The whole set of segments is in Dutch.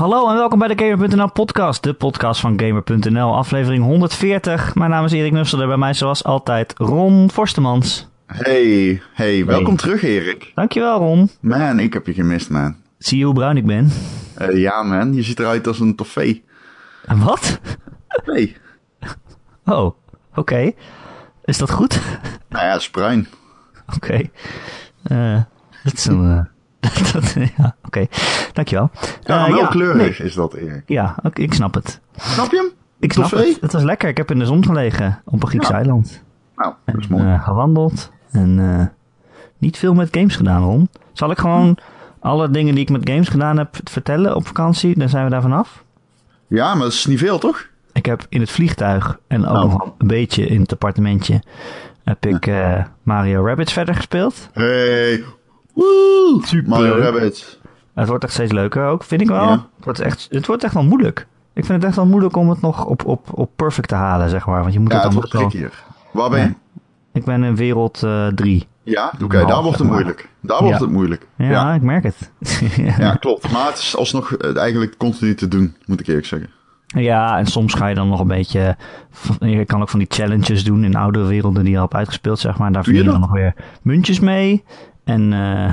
Hallo en welkom bij de Gamer.nl podcast, de podcast van Gamer.nl, aflevering 140. Mijn naam is Erik Nusselder, bij mij zoals altijd Ron Forstemans. Hey, hey, welkom terug Erik. Dankjewel Ron. Man, ik heb je gemist man. Zie je hoe bruin ik ben? Eh, ja man, je ziet eruit als een toffee. En wat? Nee. Oh, oké. Is dat goed? Nou ja, het is bruin. Oké. Eh, dat is een... dat, ja, oké. Dankjewel. Ja, Eh, wel ja, kleurig nee. is dat Erik. Ja, ik snap het. Snap je hem? Ik snap Toffee? het. Het was lekker. Ik heb in de zon gelegen op een Grieks Ja. eiland. Nou, dat is En, mooi. eh, gewandeld en eh, niet veel met games gedaan, Ron. Zal ik gewoon alle dingen die ik met games gedaan heb vertellen op vakantie? Dan zijn we daar vanaf. Ja, maar dat is niet veel toch? Ik heb in het vliegtuig en ook Oh. nog een beetje in het appartementje heb ik Mario Rabbids verder gespeeld. Hey, woe! Super. Mario Rabbit. Het wordt echt steeds leuker ook, vind ik wel. Ja. Het, wordt echt, het wordt echt wel moeilijk. Ik vind het echt wel moeilijk om het nog op, op, op perfect te halen, zeg maar. Want je moet Ja, het het dan wordt wel... Waar ben je? Ik ben in wereld 3. Ja, oké, daar wordt het moeilijk. Daar wordt het moeilijk. ja, Ja. ik merk het. ja, klopt. Maar het is alsnog eh, eigenlijk continu te doen, moet ik eerlijk zeggen. Ja, en soms ga je dan nog een beetje. Je kan ook van die challenges doen in oudere werelden die je al hebt uitgespeeld, zeg maar. Daar Doe je verdien je dan nog weer muntjes mee. En, eh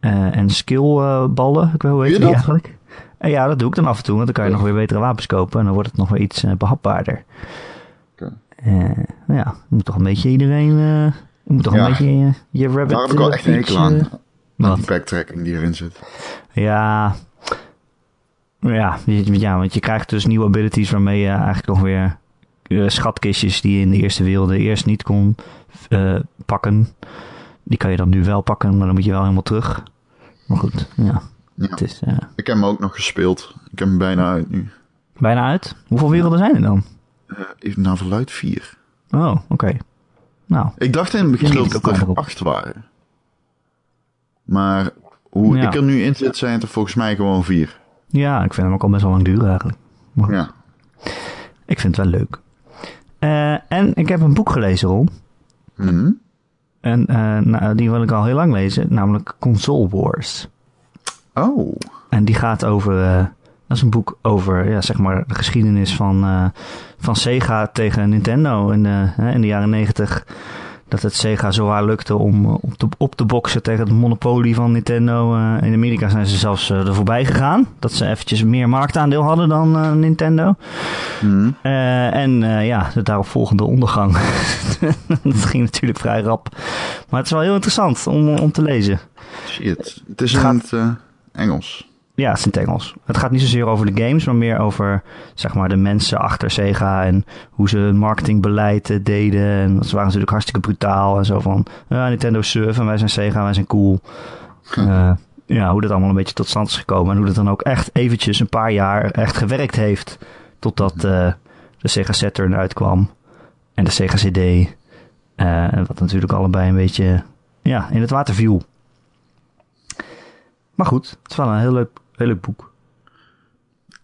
eh en skillballen. ik weet hoe heet die eigenlijk? En ja, dat doe ik dan af en toe, want dan kan je Ja. nog weer betere wapens kopen. En dan wordt het nog weer iets eh, behapbaarder. Oké. Eh, nou ja, je moet toch een beetje iedereen. eh, je moet toch Ja. een beetje je, je rabbit. Daar heb ik wel eh, echt een hekel aan. eh, wat? die backtracking die erin zit. Ja. Ja, ja, want je krijgt dus nieuwe abilities waarmee je eigenlijk nog weer eh, schatkistjes die je in de eerste werelden eerst niet kon eh, pakken. Die kan je dan nu wel pakken, maar dan moet je wel helemaal terug. Maar goed, ja. Ja. Het is eh, Ik heb hem ook nog gespeeld. Ik heb hem bijna uit nu. bijna uit. Hoeveel werelden zijn er dan? Eh, even naar verluid vier. Oh, oké. Nou, Ik dacht in het begin dat het ook er acht waren. Maar hoe Ja. ik er nu in zit, zijn het er volgens mij gewoon vier. ja, ik vind hem ook al best wel lang duren eigenlijk. Maar Ja. ik vind het wel leuk. Eh, en ik heb een boek gelezen, Ron. Mhm. En eh, nou, die wil ik al heel lang lezen, namelijk Console Wars. Oh. En die gaat over. eh, dat is een boek over ja, zeg maar de geschiedenis van, eh, van Sega tegen Nintendo in de, in de jaren negentig. Dat het Sega zo waar lukte om eh, op te, op te boksen tegen het monopolie van Nintendo. Eh, in Amerika zijn ze zelfs eh, er voorbij gegaan. Dat ze eventjes meer marktaandeel hadden dan Nintendo. Eh, en ja, de daaropvolgende ondergang. dat ging natuurlijk vrij rap. Maar het is wel heel interessant om, om te lezen. Shit. Het is Het in het Engels. Ja, het is in het Engels. Het gaat niet zozeer over de games, maar meer over zeg maar, de mensen achter Sega en hoe ze marketingbeleid eh, deden. En ze waren natuurlijk hartstikke brutaal en zo van ja, Nintendo surf en wij zijn Sega, wij zijn cool. Eh, ja, hoe dat allemaal een beetje tot stand is gekomen en hoe dat dan ook echt eventjes een paar jaar echt gewerkt heeft totdat eh, de Sega Saturn uitkwam en de Sega CD. En wat natuurlijk allebei een beetje ja, in het water viel. Maar goed, het is wel een heel leuk, heel leuk boek.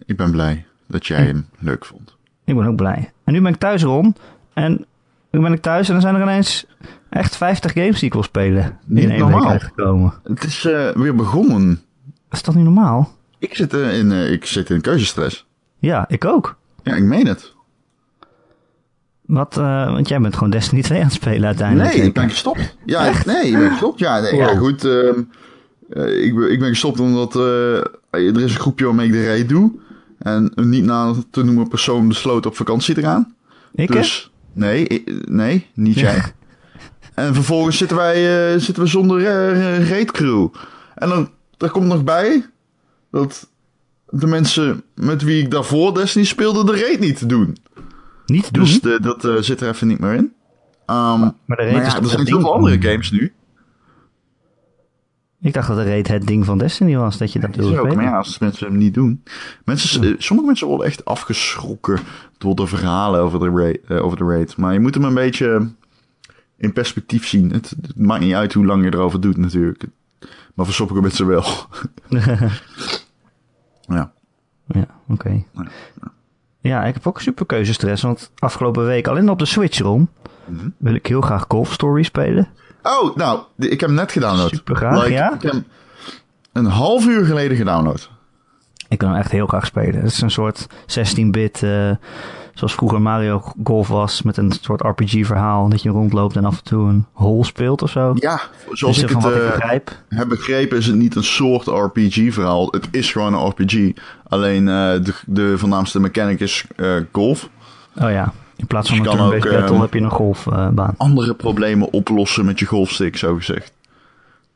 Ik ben blij dat jij hem leuk vond. Ik ben ook blij. En nu ben ik thuis rond. En nu ben ik thuis en dan zijn er ineens echt 50 games die ik wil spelen. Niet in één normaal. week uitgekomen. Het is eh, weer begonnen. Is dat niet normaal? Ik zit, eh, in, eh, ik zit in keuzestress. Ja, ik ook. Ja, ik meen het. Wat, want jij bent gewoon Destiny 2 aan het spelen uiteindelijk. Nee, ik ben gestopt. Ja, ik, nee, ik ben gestopt. Ja, nee, ja goed. ehm, eh, ik, ben, ik ben gestopt omdat eh, er is een groepje waarmee ik de raid doe. En een niet na te noemen persoon besloot op vakantie te gaan. Ik, hè? dus nee, nee, niet Ja. jij. En vervolgens zitten wij eh, zitten we zonder uh, crew. En dan daar komt nog bij dat de mensen met wie ik daarvoor Destiny speelde de raid niet doen. Niet doen. Dus de, dat zit er even niet meer in. Ehm, maar de maar ja, er zijn zoveel ding andere games nu. Ik dacht dat de raid het ding van Destiny was, dat je dat wilde spelen. maar ja, als mensen hem niet doen. Mensen, eh, sommige mensen worden echt afgeschrokken door de verhalen over de, raid, eh, over de raid. Maar je moet hem een beetje in perspectief zien. Het, het maakt niet uit hoe lang je erover doet natuurlijk. Maar voor sommige mensen wel. ja. Ja, oké. Ja. Ja, ik heb ook super keuzestress, want afgelopen week alleen op de Switch, Ron, Mhm. wil ik heel graag Golf Story spelen. Oh, nou, ik heb hem net gedownload. Super graag, ja? Ik heb hem een half uur geleden gedownload. Ik wil hem echt heel graag spelen. Het is een soort 16-bit, eh, zoals vroeger Mario Golf was, met een soort RPG-verhaal. Dat je rondloopt en af en toe een hole speelt of zo. Ja, zoals Dus ik van het ik eh, begrijp. heb begrepen is het niet een soort RPG-verhaal. Het is gewoon een RPG. Alleen eh, de, de voornaamste mechanic is golf. Oh ja, in plaats van Dus een je turn-based battle ehm, heb je een golfbaan. Andere problemen oplossen met je golfstick, zo gezegd.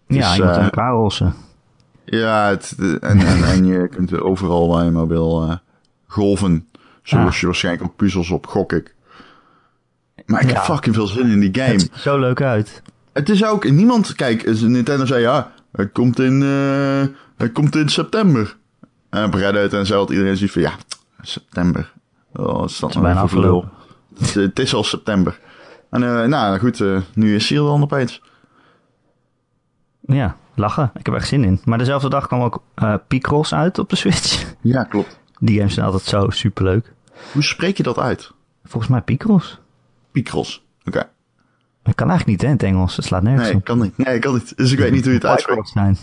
ja, dus, je moet eh, elkaar rossen. Ja, het, en, en, en je kunt overal waar je maar wil eh, golven. Zo los je waarschijnlijk ook puzzels op, gok ik. Maar ik heb fucking veel zin in die game. Het ziet zo leuk uit. Het is ook, niemand, kijk, Nintendo zei ja, het komt in, eh, het komt in september. En op Reddit en zo had iedereen zoiets van ja, september. Oh, is dat is nou bijna voor? Het, is- het is al september. En eh, nou goed, eh, nu is hij er dan opeens. Ja, lachen. Ik heb er echt zin in. Maar dezelfde dag kwam ook Picross uit op de Switch. Ja, klopt. Die games zijn altijd zo superleuk. Hoe spreek je dat uit? Volgens mij Picross. Picross. Oké. Dat kan eigenlijk niet hè, in het Engels. Het slaat nergens Nee, op. kan niet. Nee, kan niet. Dus ik weet niet hoe je het uitspreekt. Zijn.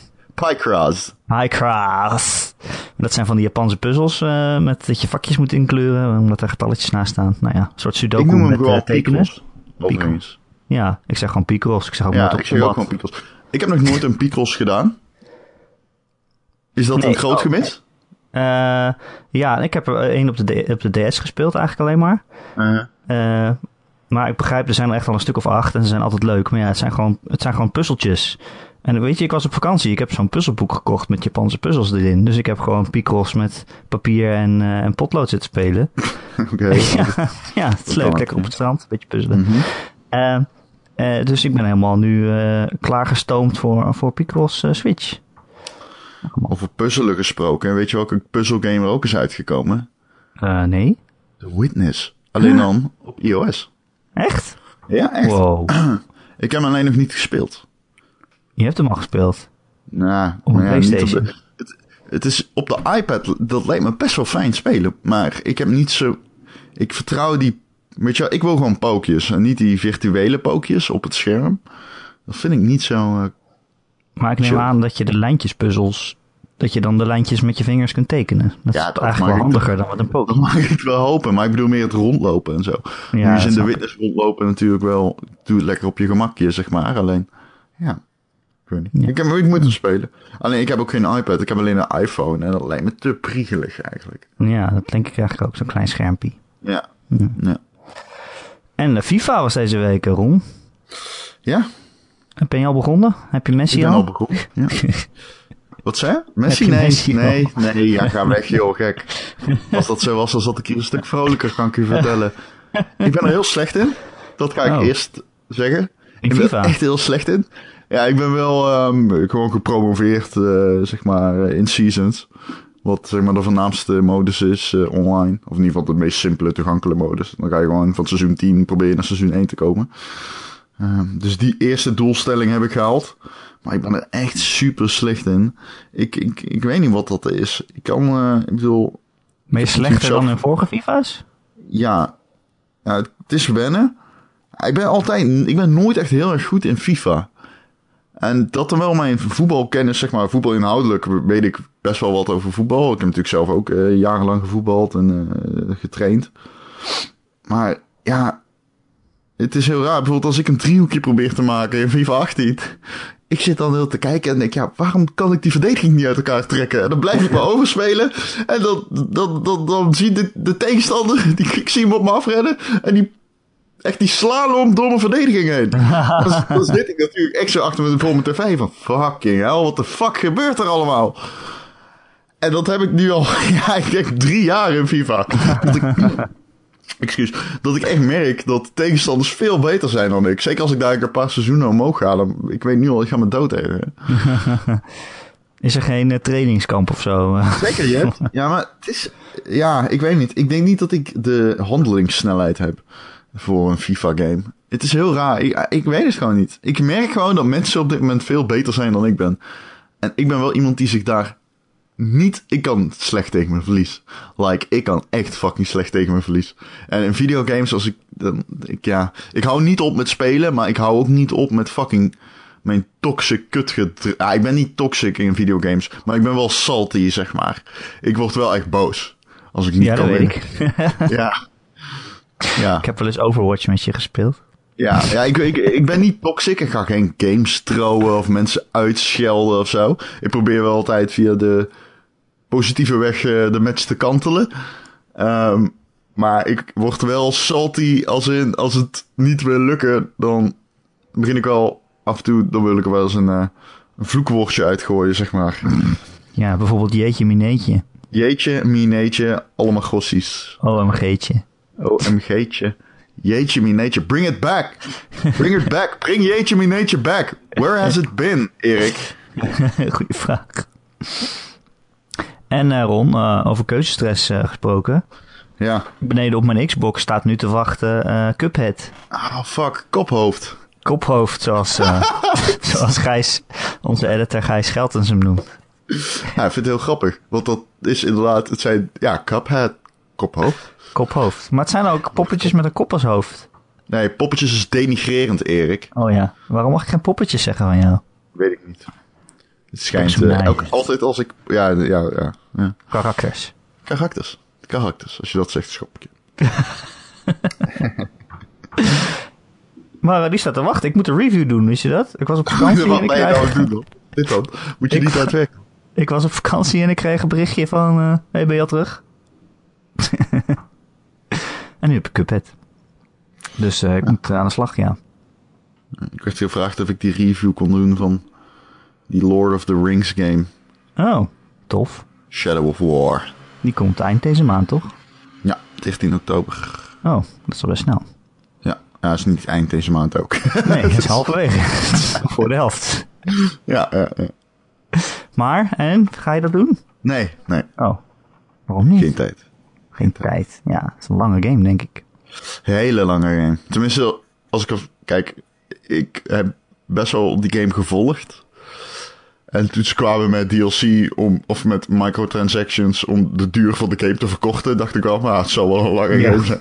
Picross. Picross. Dat zijn van die Japanse puzzels eh, met dat je vakjes moet inkleuren omdat er getalletjes naast staan. Nou ja, een soort Ik sudoku noem hem met eh, tekenen. Picross. Ja, ik zeg gewoon Picross. Ik zeg ook Ja, nooit ik zeg ook gewoon Picross. Ik heb nog nooit een Picross gedaan. Is dat Nee, een groot oh. gemis? Eh, ja, ik heb er één op de, D- op de DS gespeeld eigenlijk alleen maar. Uh, Eh, maar ik begrijp, er zijn er echt al een stuk of acht en ze zijn altijd leuk. Maar ja, het zijn gewoon, het zijn gewoon puzzeltjes. En weet je, ik was op vakantie. Ik heb zo'n puzzelboek gekocht met Japanse puzzels erin. Dus ik heb gewoon Picross met papier en, eh, en potlood zitten spelen. Oké. ja, ja, het is leuk. Lekker op het strand. Een beetje puzzelen. Mhm. Eh, eh, dus ik ben helemaal nu eh, klaargestoomd voor, voor Picross Switch. Over puzzelen gesproken. Weet je welke puzzelgame er ook is uitgekomen? Nee? The Witness. Alleen dan op iOS. Echt? Ja, echt. Wow. Ik heb hem alleen nog niet gespeeld. Je hebt hem al gespeeld. Nou, Op een maar ja, niet de- het, het is op de iPad, dat lijkt me best wel fijn spelen. Maar ik heb niet zo... Ik vertrouw die... Weet je wel, ik wil gewoon pookjes. En niet die virtuele pookjes op het scherm. Dat vind ik niet zo... eh, Maar ik neem Chill. aan dat je de lijntjespuzzels, dat je dan de lijntjes met je vingers kunt tekenen. Dat Ja, is dat eigenlijk wel handiger dan met een Dat pook. mag ik wel hopen, maar ik bedoel meer het rondlopen en zo. nu Ja, is in de witness rondlopen natuurlijk wel... Doe het lekker op je gemakje, zeg maar. Alleen, ja... Ik weet niet. Ja. Ik heb ik moet hem spelen. Alleen, ik heb ook geen iPad. Ik heb alleen een iPhone. En dat lijkt me te priegelig eigenlijk. Ja, dat denk ik eigenlijk ook, zo'n klein schermpje. Ja. Ja. Ja. En de FIFA was deze week, eh, Ron. Ja, Ben je al begonnen? Heb je Messi ik ben al? al begonnen. Ja. Wat zei je? Messi? Nee, Messi al? nee, nee. Ja, ga weg, joh, gek. Als dat zo was, dan zat ik hier een stuk vrolijker, kan ik u vertellen. Ik ben er heel slecht in. Dat ga ik Oh. eerst zeggen. In ik ben er echt heel slecht in. Ja, ik ben wel ehm, gewoon gepromoveerd, eh, zeg maar, eh, in Seasons. Wat zeg maar de voornaamste modus is eh, online. Of in ieder geval de meest simpele toegankelijke modus. Dan ga je gewoon van seizoen 10 proberen naar seizoen 1 te komen. Ehm, dus die eerste doelstelling heb ik gehaald. Maar ik ben er echt super slecht in. Ik, ik, ik weet niet wat dat is. Ik kan, ik bedoel, Ben je Ik slechter zelf- dan in vorige FIFA's? ja, ja, het is wennen. Ik ben altijd, ik ben nooit echt heel erg goed in FIFA. En dat dan wel mijn voetbalkennis, zeg maar, voetbalinhoudelijk weet ik best wel wat over voetbal. Ik heb natuurlijk zelf ook eh, jarenlang gevoetbald en eh, getraind. Maar ja, het is heel raar. Bijvoorbeeld als ik een driehoekje probeer te maken in FIFA 18. Ik zit dan heel te kijken en denk, ja, waarom kan ik die verdediging niet uit elkaar trekken? En dan blijf ik maar overspelen. En dan, dan, dan, dan zie de, de tegenstander, die, ik zie hem op me afrennen. En die, echt die slalom door mijn verdediging heen. dan zit ik natuurlijk echt zo achter me voor mijn tv van, fucking hell, wat de fuck gebeurt er allemaal? En dat heb ik nu al, ja, ik denk drie jaar in FIFA. Dat ik, excuus, dat ik echt merk dat tegenstanders veel beter zijn dan ik. Zeker als ik daar een paar seizoenen omhoog ga. Dan, ik weet nu al, ik ga me dood ergeren. Is er geen eh, trainingskamp of zo? Zeker, je hebt. Ja, maar het is. Ja, ik weet niet. Ik denk niet dat ik de handelingssnelheid heb voor een FIFA-game. Het is heel raar. Ik, ik weet het gewoon niet. Ik merk gewoon dat mensen op dit moment veel beter zijn dan ik ben. En ik ben wel iemand die zich daar niet. Ik kan slecht tegen mijn verlies. Like, ik kan echt fucking slecht tegen mijn verlies. En in videogames, als ik. Dan, ik ja, ik hou niet op met spelen, maar ik hou ook niet op met fucking mijn toxic kutgedrag... Ah, ik ben niet toxic in videogames, maar ik ben wel salty, zeg maar. Ik word wel echt boos. Als ik niet ja, kan weet winnen. ik. Ja. Ja. ik heb wel eens Overwatch met je gespeeld. Ja, ja ik, ik, ik ben niet toxic. Ik ga geen games trouwen of mensen uitschelden of zo. Ik probeer wel altijd via de positieve weg eh, de match te kantelen. Ehm, maar ik word wel salty als, in, als het niet wil lukken. Dan begin ik wel af en toe, dan wil ik er wel eens een, eh, een vloekwoordje uitgooien, zeg maar. Ja, bijvoorbeeld Jeetje Mineetje. Jeetje, mineetje, allemaal grossies. OMG'tje. OMG'tje. Jeetje, mineetje, bring it back. Bring it back. Bring jeetje, mineetje back. Where has it been, Erik? Goeie vraag. En eh, Ron, eh, over keuzestress eh, gesproken. Ja. Beneden op mijn Xbox staat nu te wachten Cuphead. Ah, fuck. Kophoofd. Kophoofd, zoals, zoals Gijs, onze editor Gijs Scheltens hem noemt. Ja, ik vind het heel grappig. Want dat is inderdaad, het zijn, ja, Cuphead, kophoofd. Kophoofd. Maar het zijn ook poppetjes met een kop als hoofd. Nee, poppetjes is denigrerend, Erik. Oh ja. Waarom mag ik geen poppetjes zeggen van jou? Weet ik niet. Het schijnt elk, altijd als ik, ja, ja, ja, ja. Karakters. Karakters. Karakters, als je dat zegt, schop ik je. Maar eh, die staat te wachten. Ik moet een review doen, wist je dat? Ik was op vakantie en ik nou doen dan? Dit dan? Moet je Ik- niet uit weg? ik was op vakantie en ik kreeg een berichtje van... eh hey, ben je al terug? en nu heb ik Cuphead. Dus eh, ik moet aan de slag, ja. Ik werd gevraagd of ik die review kon doen van die Lord of the Rings game. Oh, tof. Shadow of War. Die komt eind deze maand, toch? Ja, 13 oktober. Oh, dat is al best snel. Ja, ja is niet eind deze maand ook. Nee, het is halverwege. Voor de helft. ja, ja, ja. Maar, en? Ga je dat doen? Nee, nee, Oh, waarom niet? geen tijd. Geen tijd. Ja, het is een lange game, denk ik. Hele lange game. Tenminste, als ik. Kijk, ik heb best wel die game gevolgd. En toen ze kwamen met DLC om, of met microtransactions om de duur van de game te verkorten, dacht ik wel, maar het zal wel een lange Ja. game zijn.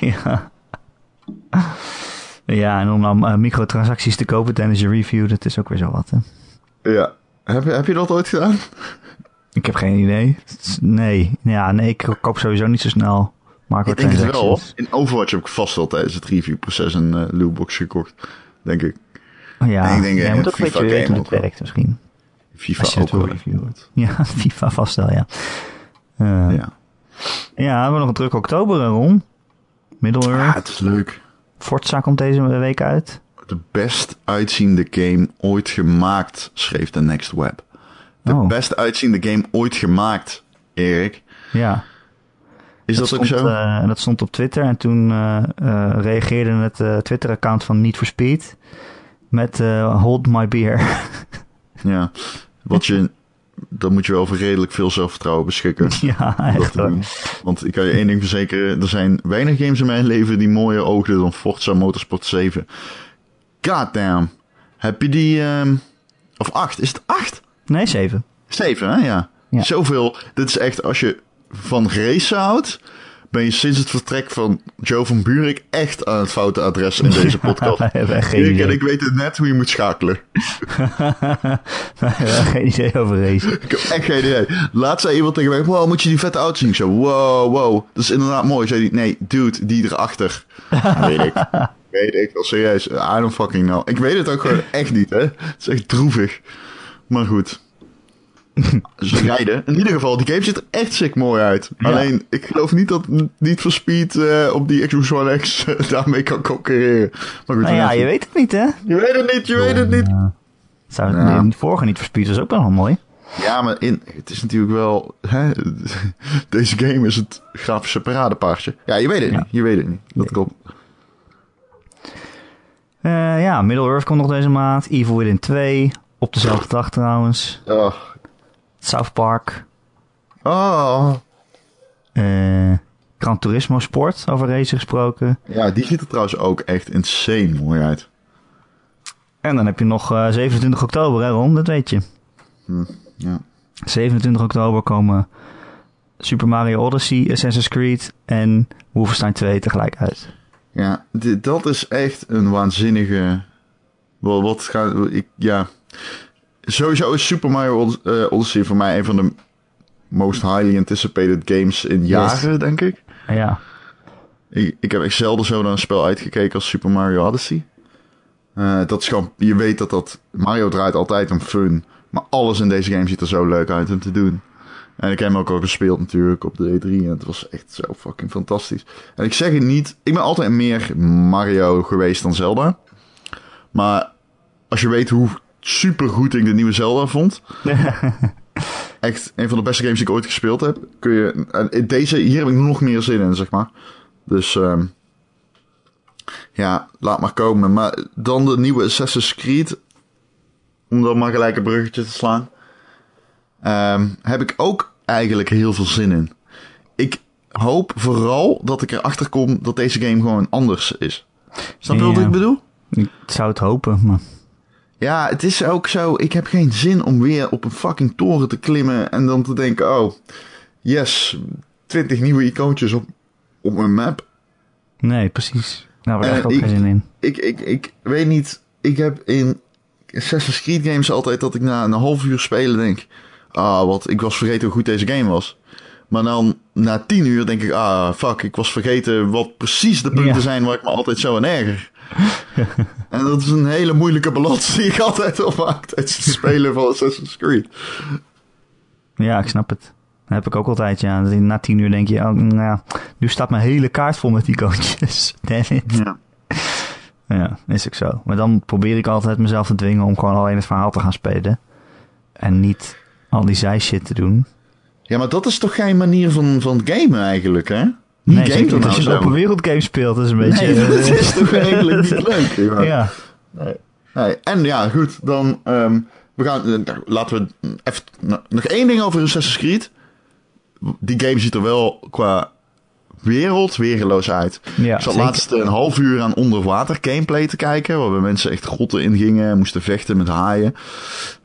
ja. Ja, en om dan eh, microtransacties te kopen tijdens je review, dat is ook weer zo wat, hè? Ja. Heb, je- heb je dat ooit gedaan? Ik heb geen idee. Nee, ja, nee, ik koop sowieso niet zo snel Ik denk het wel. In Overwatch heb ik vast wel tijdens het reviewproces een eh lootbox gekocht. Denk ik. Oh, ja, ik denk, jij eh, moet ook een FIFA beetje weten game hoe het werkt misschien. FIFA Als je ook wel. Ja, FIFA vast wel, ja. Eh, ja. Ja. we hebben nog een druk oktober, Ron. Middle-earth. ja, het is leuk. Forza komt deze week uit. De best uitziende game ooit gemaakt, schreef de Next Web. De Oh. best uitziende game ooit gemaakt, Erik. Ja. Is dat, ook stond, zo? eh, dat stond op Twitter en toen eh, eh, reageerde het Twitter-account van Need for Speed met Hold My Beer. ja. Wat je, dan moet je wel voor redelijk veel zelfvertrouwen beschikken. ja, dat echt hoor. Want ik kan je één ding verzekeren. Er zijn weinig games in mijn leven die mooier oogden dan Forza Motorsport 7. Goddamn. Heb je die... ehm, of 8? Is het 8? Nee, 7. 7, hè? Ja. Ja. Zoveel. Dit is echt, als je van racen houdt, ben je sinds het vertrek van Joe van Buurik echt aan het foute adres in deze podcast. Echt geen en ik weten net hoe je moet schakelen. Hebben geen idee over racen. Ik heb echt geen idee. Laatst zei iemand tegen mij, wow, moet je die vette auto zien? Ik zo, wow, wow. Dat is inderdaad mooi. Zei hij, nee, dude, die erachter. weet ik. weet ik wel, serieus. I don't fucking know. Ik weet het ook gewoon echt niet, hè. Het is echt droevig. Maar goed. Ze rijden. In ieder geval, die game ziet er echt sick mooi uit. Ja. Alleen, ik geloof niet dat niet voor Speed eh, op die Xbox One X eh, daarmee kan concurreren. Maar goed, Nou ja, je weet het niet, hè? je weet het niet, je weet het niet. Ja. Zou het Ja. vorige niet for Speed was ook wel mooi. Ja, maar in, het is natuurlijk wel... Hè, deze game is het grafische paradepaardje. Ja, je weet het Ja. niet. Je weet het niet. Dat klopt. Eh, ja, Middle-earth komt nog deze maand. Evil Within 2. Op dezelfde dag trouwens. Oh. South Park. oh. eh Gran Turismo Sport, over racen gesproken. Ja, die ziet er trouwens ook echt insane mooi uit. En dan heb je nog eh, 27 oktober, hè Ron? Dat weet je. Ja. 27 oktober komen Super Mario Odyssey, Assassin's Creed en Wolfenstein 2 tegelijk uit. Ja, dit, dat is echt een waanzinnige. Wel, wat gaat. Ik, ja. Sowieso is Super Mario eh, Odyssey voor mij een van de most highly anticipated games in jaren, denk ik. Ja, ik. Ik heb echt zelden zo naar een spel uitgekeken als Super Mario Odyssey. Eh, dat is gewoon, je weet dat dat. Mario draait altijd om fun. Maar alles in deze game ziet er zo leuk uit om te doen. En ik heb hem ook al gespeeld natuurlijk op de E3. En het was echt zo fucking fantastisch. En ik zeg het niet. Ik ben altijd meer Mario geweest dan Zelda. Maar als je weet hoe super goed ik de nieuwe Zelda vond. echt een van de beste games die ik ooit gespeeld heb. Kun je, en deze, hier heb ik nog meer zin in, zeg maar. Dus ehm, ja, laat maar komen. Maar dan de nieuwe Assassin's Creed. Om dan maar gelijk een bruggetje te slaan. Ehm, heb ik ook eigenlijk heel veel zin in. Ik hoop vooral dat ik erachter kom dat deze game gewoon anders is. Snap je wat ik bedoel? ik zou het hopen, maar... Ja, het is ook zo. Ik heb geen zin om weer op een fucking toren te klimmen en dan te denken: oh, yes, 20 nieuwe icoontjes op, op mijn map. Nee, precies. Daar heb ik Eh, ook geen zin in. Ik, ik, ik weet niet. Ik heb in Assassin's Creed games altijd dat ik na een half uur spelen denk: ah, wat, ik was vergeten hoe goed deze game was. Maar dan na 10 uur denk ik: ah, fuck, ik was vergeten wat precies de punten Ja. zijn waar ik me altijd zo aan erger. en dat is een hele moeilijke balans die ik altijd opmaak tijdens het spelen van Assassin's Creed. Ja, ik snap het. Dat heb ik ook altijd, ja. Na tien uur denk je, oh, nou, nu staat mijn hele kaart vol met icoontjes. Damn it. Ja. Ja, is ook zo. Maar dan probeer ik altijd mezelf te dwingen om gewoon alleen het verhaal te gaan spelen. En niet al die zij-shit te doen. ja, maar dat is toch geen manier van, van gamen eigenlijk, hè? Nee, game niet als nou je een open wereld game speelt. Dat is een beetje... Nee, dat eh, is toch eigenlijk niet leuk. Ja. ja. Nee. Nee. En ja, goed, dan ehm, we gaan, eh, laten we even nou, nog één ding over Assassin's Creed. Die game ziet er wel qua wereld weergeloos uit. Ja, ik zat laatst een half uur aan onderwater gameplay te kijken, waarbij mensen echt grotten ingingen en moesten vechten met haaien.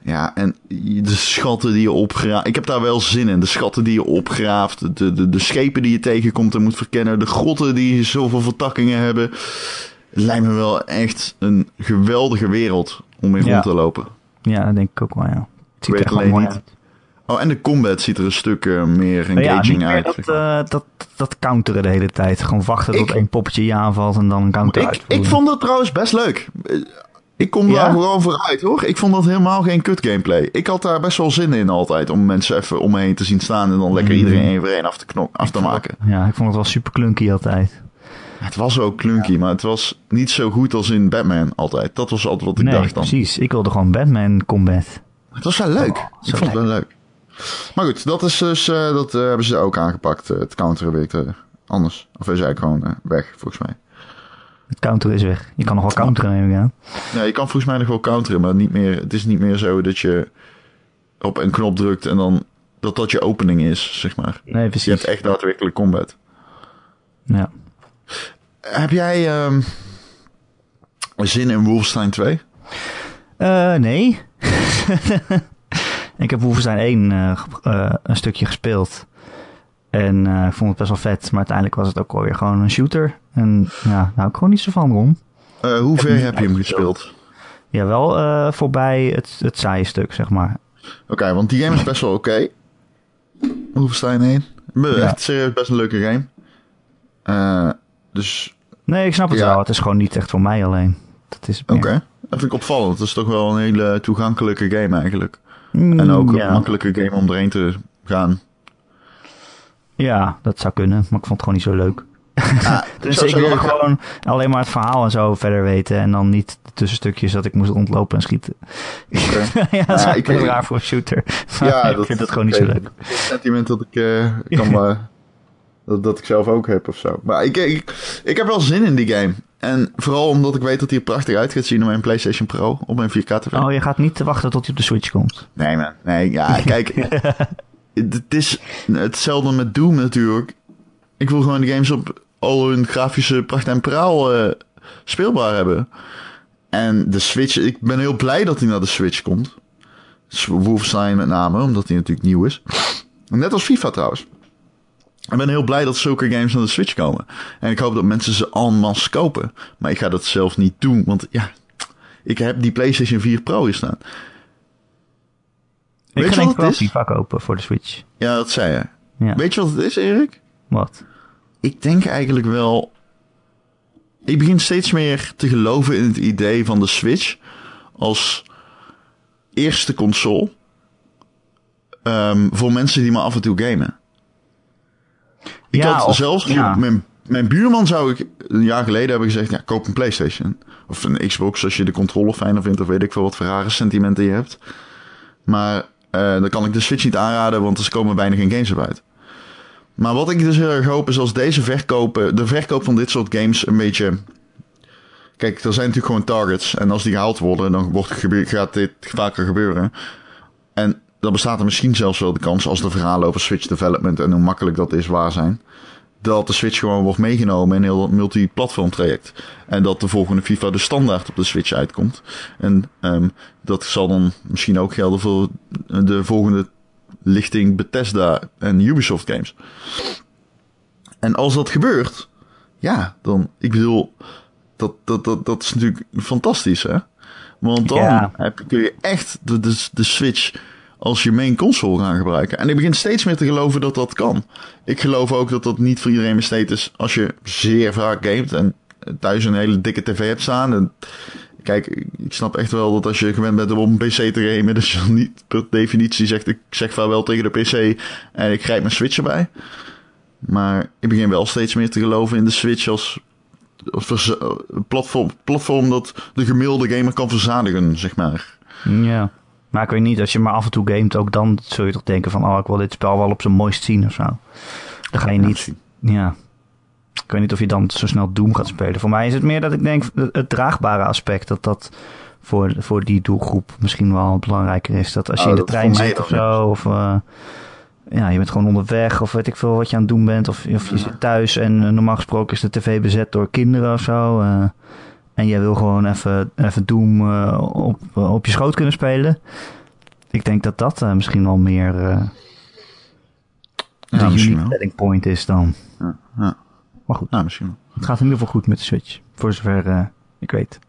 Ja, en de schatten die je opgraaft. Ik heb daar wel zin in. De schatten die je opgraaft, de, de, de schepen die je tegenkomt en moet verkennen, de grotten die zoveel vertakkingen hebben. Het lijkt me wel echt een geweldige wereld om in Ja. rond te lopen. ja, dat denk ik ook wel, ja. Het ziet weet er alleen mooi niet uit. Oh, en de combat ziet er een stuk eh, meer ja, engaging meer uit. dat, eh, dat, dat counteren de hele tijd. Gewoon wachten tot Ik- één poppetje je aanvalt en dan een counter ik, ik vond dat trouwens best leuk. Eh, Ik kom Ja? daar gewoon vooruit hoor. Ik vond dat helemaal geen kut gameplay. Ik had daar best wel zin in altijd. Om mensen even om me heen te zien staan. En dan lekker Mm. iedereen één voor één af te, knok, af te maken. Ja, ik vond het wel super clunky altijd. Het was ook clunky. Maar het was niet zo goed als in Batman altijd. Dat was altijd wat ik nee, dacht dan. precies. Ik wilde gewoon Batman combat. Het was wel leuk. Oh, ik vond het wel leuk. Maar goed, dat is dus, eh, dat eh, hebben ze ook aangepakt. eh, het counteren weet ik anders. Of is eigenlijk gewoon weg, volgens mij. Het counteren is weg. Je kan nog wel counteren, neem ik aan. Ja, je kan volgens mij nog wel counteren, maar niet meer, het is niet meer zo dat je op een knop drukt en dan dat dat je opening is, zeg maar. Nee, Je precies. hebt echt daadwerkelijk combat. Ja. Heb jij ehm, zin in Wolfenstein 2? Eh, nee. ik heb Wolfenstein 1 eh, ge- eh, een stukje gespeeld. En eh, ik vond het best wel vet. Maar uiteindelijk was het ook alweer gewoon een shooter. En ja, daar hou ik gewoon niet zo van, Ron. Eh, hoe ver heb je hem gespeeld? Ja, wel eh, voorbij het, het saaie stuk, zeg maar. Oké, want die game is best wel oké. Wolfenstein 1. Ja. Echt serieus best een leuke game. Eh, dus, Nee, ik snap het Ja. wel. Het is gewoon niet echt voor mij alleen. Dat is oké. Dat vind ik opvallend. Het is toch wel een hele toegankelijke game eigenlijk. Mm, En ook een ja. makkelijke game om erheen te gaan. Ja, dat zou kunnen. Maar ik vond het gewoon niet zo leuk. Ah, Dus zo- ik wilde gewoon alleen maar het verhaal en zo verder weten. En dan niet de tussenstukjes dat ik moest rondlopen en schieten. Ja, dat is Ja, ik- raar voor een shooter. Maar ik vind het gewoon niet zo leuk. dat een sentiment dat ik eh, kan maar dat, dat ik zelf ook heb of zo. Maar ik, ik, ik heb wel zin in die game. En vooral omdat ik weet dat hij er prachtig uit gaat zien op mijn PlayStation Pro, op mijn 4K TV. Oh, je gaat niet te wachten tot hij op de Switch komt. Nee man, nee, ja, kijk. het is hetzelfde met Doom natuurlijk. Ik wil gewoon de games op al hun grafische pracht en praal eh, speelbaar hebben. En de Switch, ik ben heel blij dat hij naar de Switch komt. Wolfenstein met name, omdat hij natuurlijk nieuw is. Net als FIFA trouwens. Ik ben heel blij dat zulke games naar de Switch komen. En ik hoop dat mensen ze en masse kopen. Maar ik ga dat zelf niet doen, want ja, ik heb die PlayStation 4 Pro hier staan. Ik Weet ga denk wel? FIFA kopen voor de Switch. Ja, dat zei je. Ja. Weet je wat het is, Erik? Wat? Ik denk eigenlijk wel. Ik begin steeds meer te geloven in het idee van de Switch als eerste console. ehm, voor mensen die maar af en toe gamen. Ik Ja, had of- zelfs ja. mijn, mijn buurman zou ik een jaar geleden hebben gezegd: ja, koop een PlayStation. Of een Xbox als je de controle fijner vindt, of weet ik veel wat voor rare sentimenten je hebt. Maar eh, dan kan ik de Switch niet aanraden, want er komen bijna geen games op uit. Maar wat ik dus heel erg hoop is als deze verkopen, de verkoop van dit soort games een beetje. Kijk, er zijn natuurlijk gewoon targets. En als die gehaald worden, dan wordt, gaat dit vaker gebeuren. En dan bestaat er misschien zelfs wel de kans, als de verhalen over Switch development en hoe makkelijk dat is waar zijn. Dat de Switch gewoon wordt meegenomen in heel dat multiplatform traject. En dat de volgende FIFA de standaard op de Switch uitkomt. En ehm, dat zal dan misschien ook gelden voor de volgende lichting Bethesda en Ubisoft games. En als dat gebeurt, ja, dan, ik bedoel, dat, dat, dat, dat is natuurlijk fantastisch, hè? Want dan Ja. heb, kun je echt de, de, de Switch als je main console gaan gebruiken. En ik begin steeds meer te geloven dat dat kan. Ik geloof ook dat dat niet voor iedereen besteed is als je zeer vaak gamet en thuis een hele dikke tv hebt staan. En kijk, ik snap echt wel dat als je gewend bent om een pc te gamen, dat je niet per definitie zegt ik zeg vaarwel tegen de pc en ik grijp mijn switch erbij. Maar ik begin wel steeds meer te geloven in de switch als, verza- platform, platform dat de gemiddelde gamer kan verzadigen, zeg maar. Ja. Maar ik weet niet, als je maar af en toe gamet, ook dan zul je toch denken van, oh, ik wil dit spel wel op zijn mooist zien of zo. Dan ga je niet, ja. Ik weet niet of je dan zo snel Doom gaat spelen. Voor mij is het meer dat ik denk, het, draagbare aspect, dat dat voor, voor die doelgroep misschien wel belangrijker is. Dat als je Oh, in de trein zit of zo, of eh, ja, je bent gewoon onderweg, of weet ik veel wat je aan het doen bent, of, of je zit thuis en eh, normaal gesproken is de tv bezet door kinderen of zo. eh, en jij wil gewoon even, even Doom eh, op, op je schoot kunnen spelen. Ik denk dat dat eh, misschien wel meer eh de Ja, misschien unique wel. selling point is dan. Ja, ja. Maar goed, Ja, misschien wel. het gaat in ieder geval goed met de Switch. Voor zover eh, ik weet.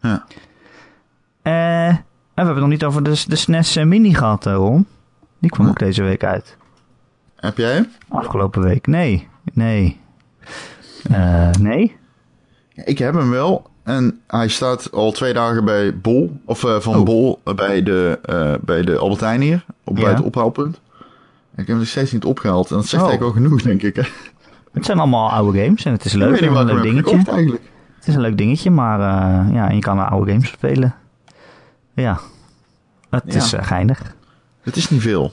Ja. Eh, en we hebben het nog niet over de, de SNES eh, Mini gehad, eh, Ron. Die kwam ook deze week uit. Heb jij hem? Afgelopen week. Nee, nee. Eh, nee? Ik heb hem wel. En hij staat al twee dagen bij Bol. Of eh, van Oh. Bol eh, bij de, eh, bij de Albert Heijn hier. Op, bij het ophaalpunt. Ik heb hem nog steeds niet opgehaald. En dat zegt Oh. eigenlijk wel genoeg, denk ik. Hè? Het zijn allemaal oude games en het is ik leuk. en een leuk dingetje. gekocht eigenlijk. Het is een leuk dingetje, maar ja, en je kan naar oude games spelen. Ja, het Ja. is geinig. Het is niet veel.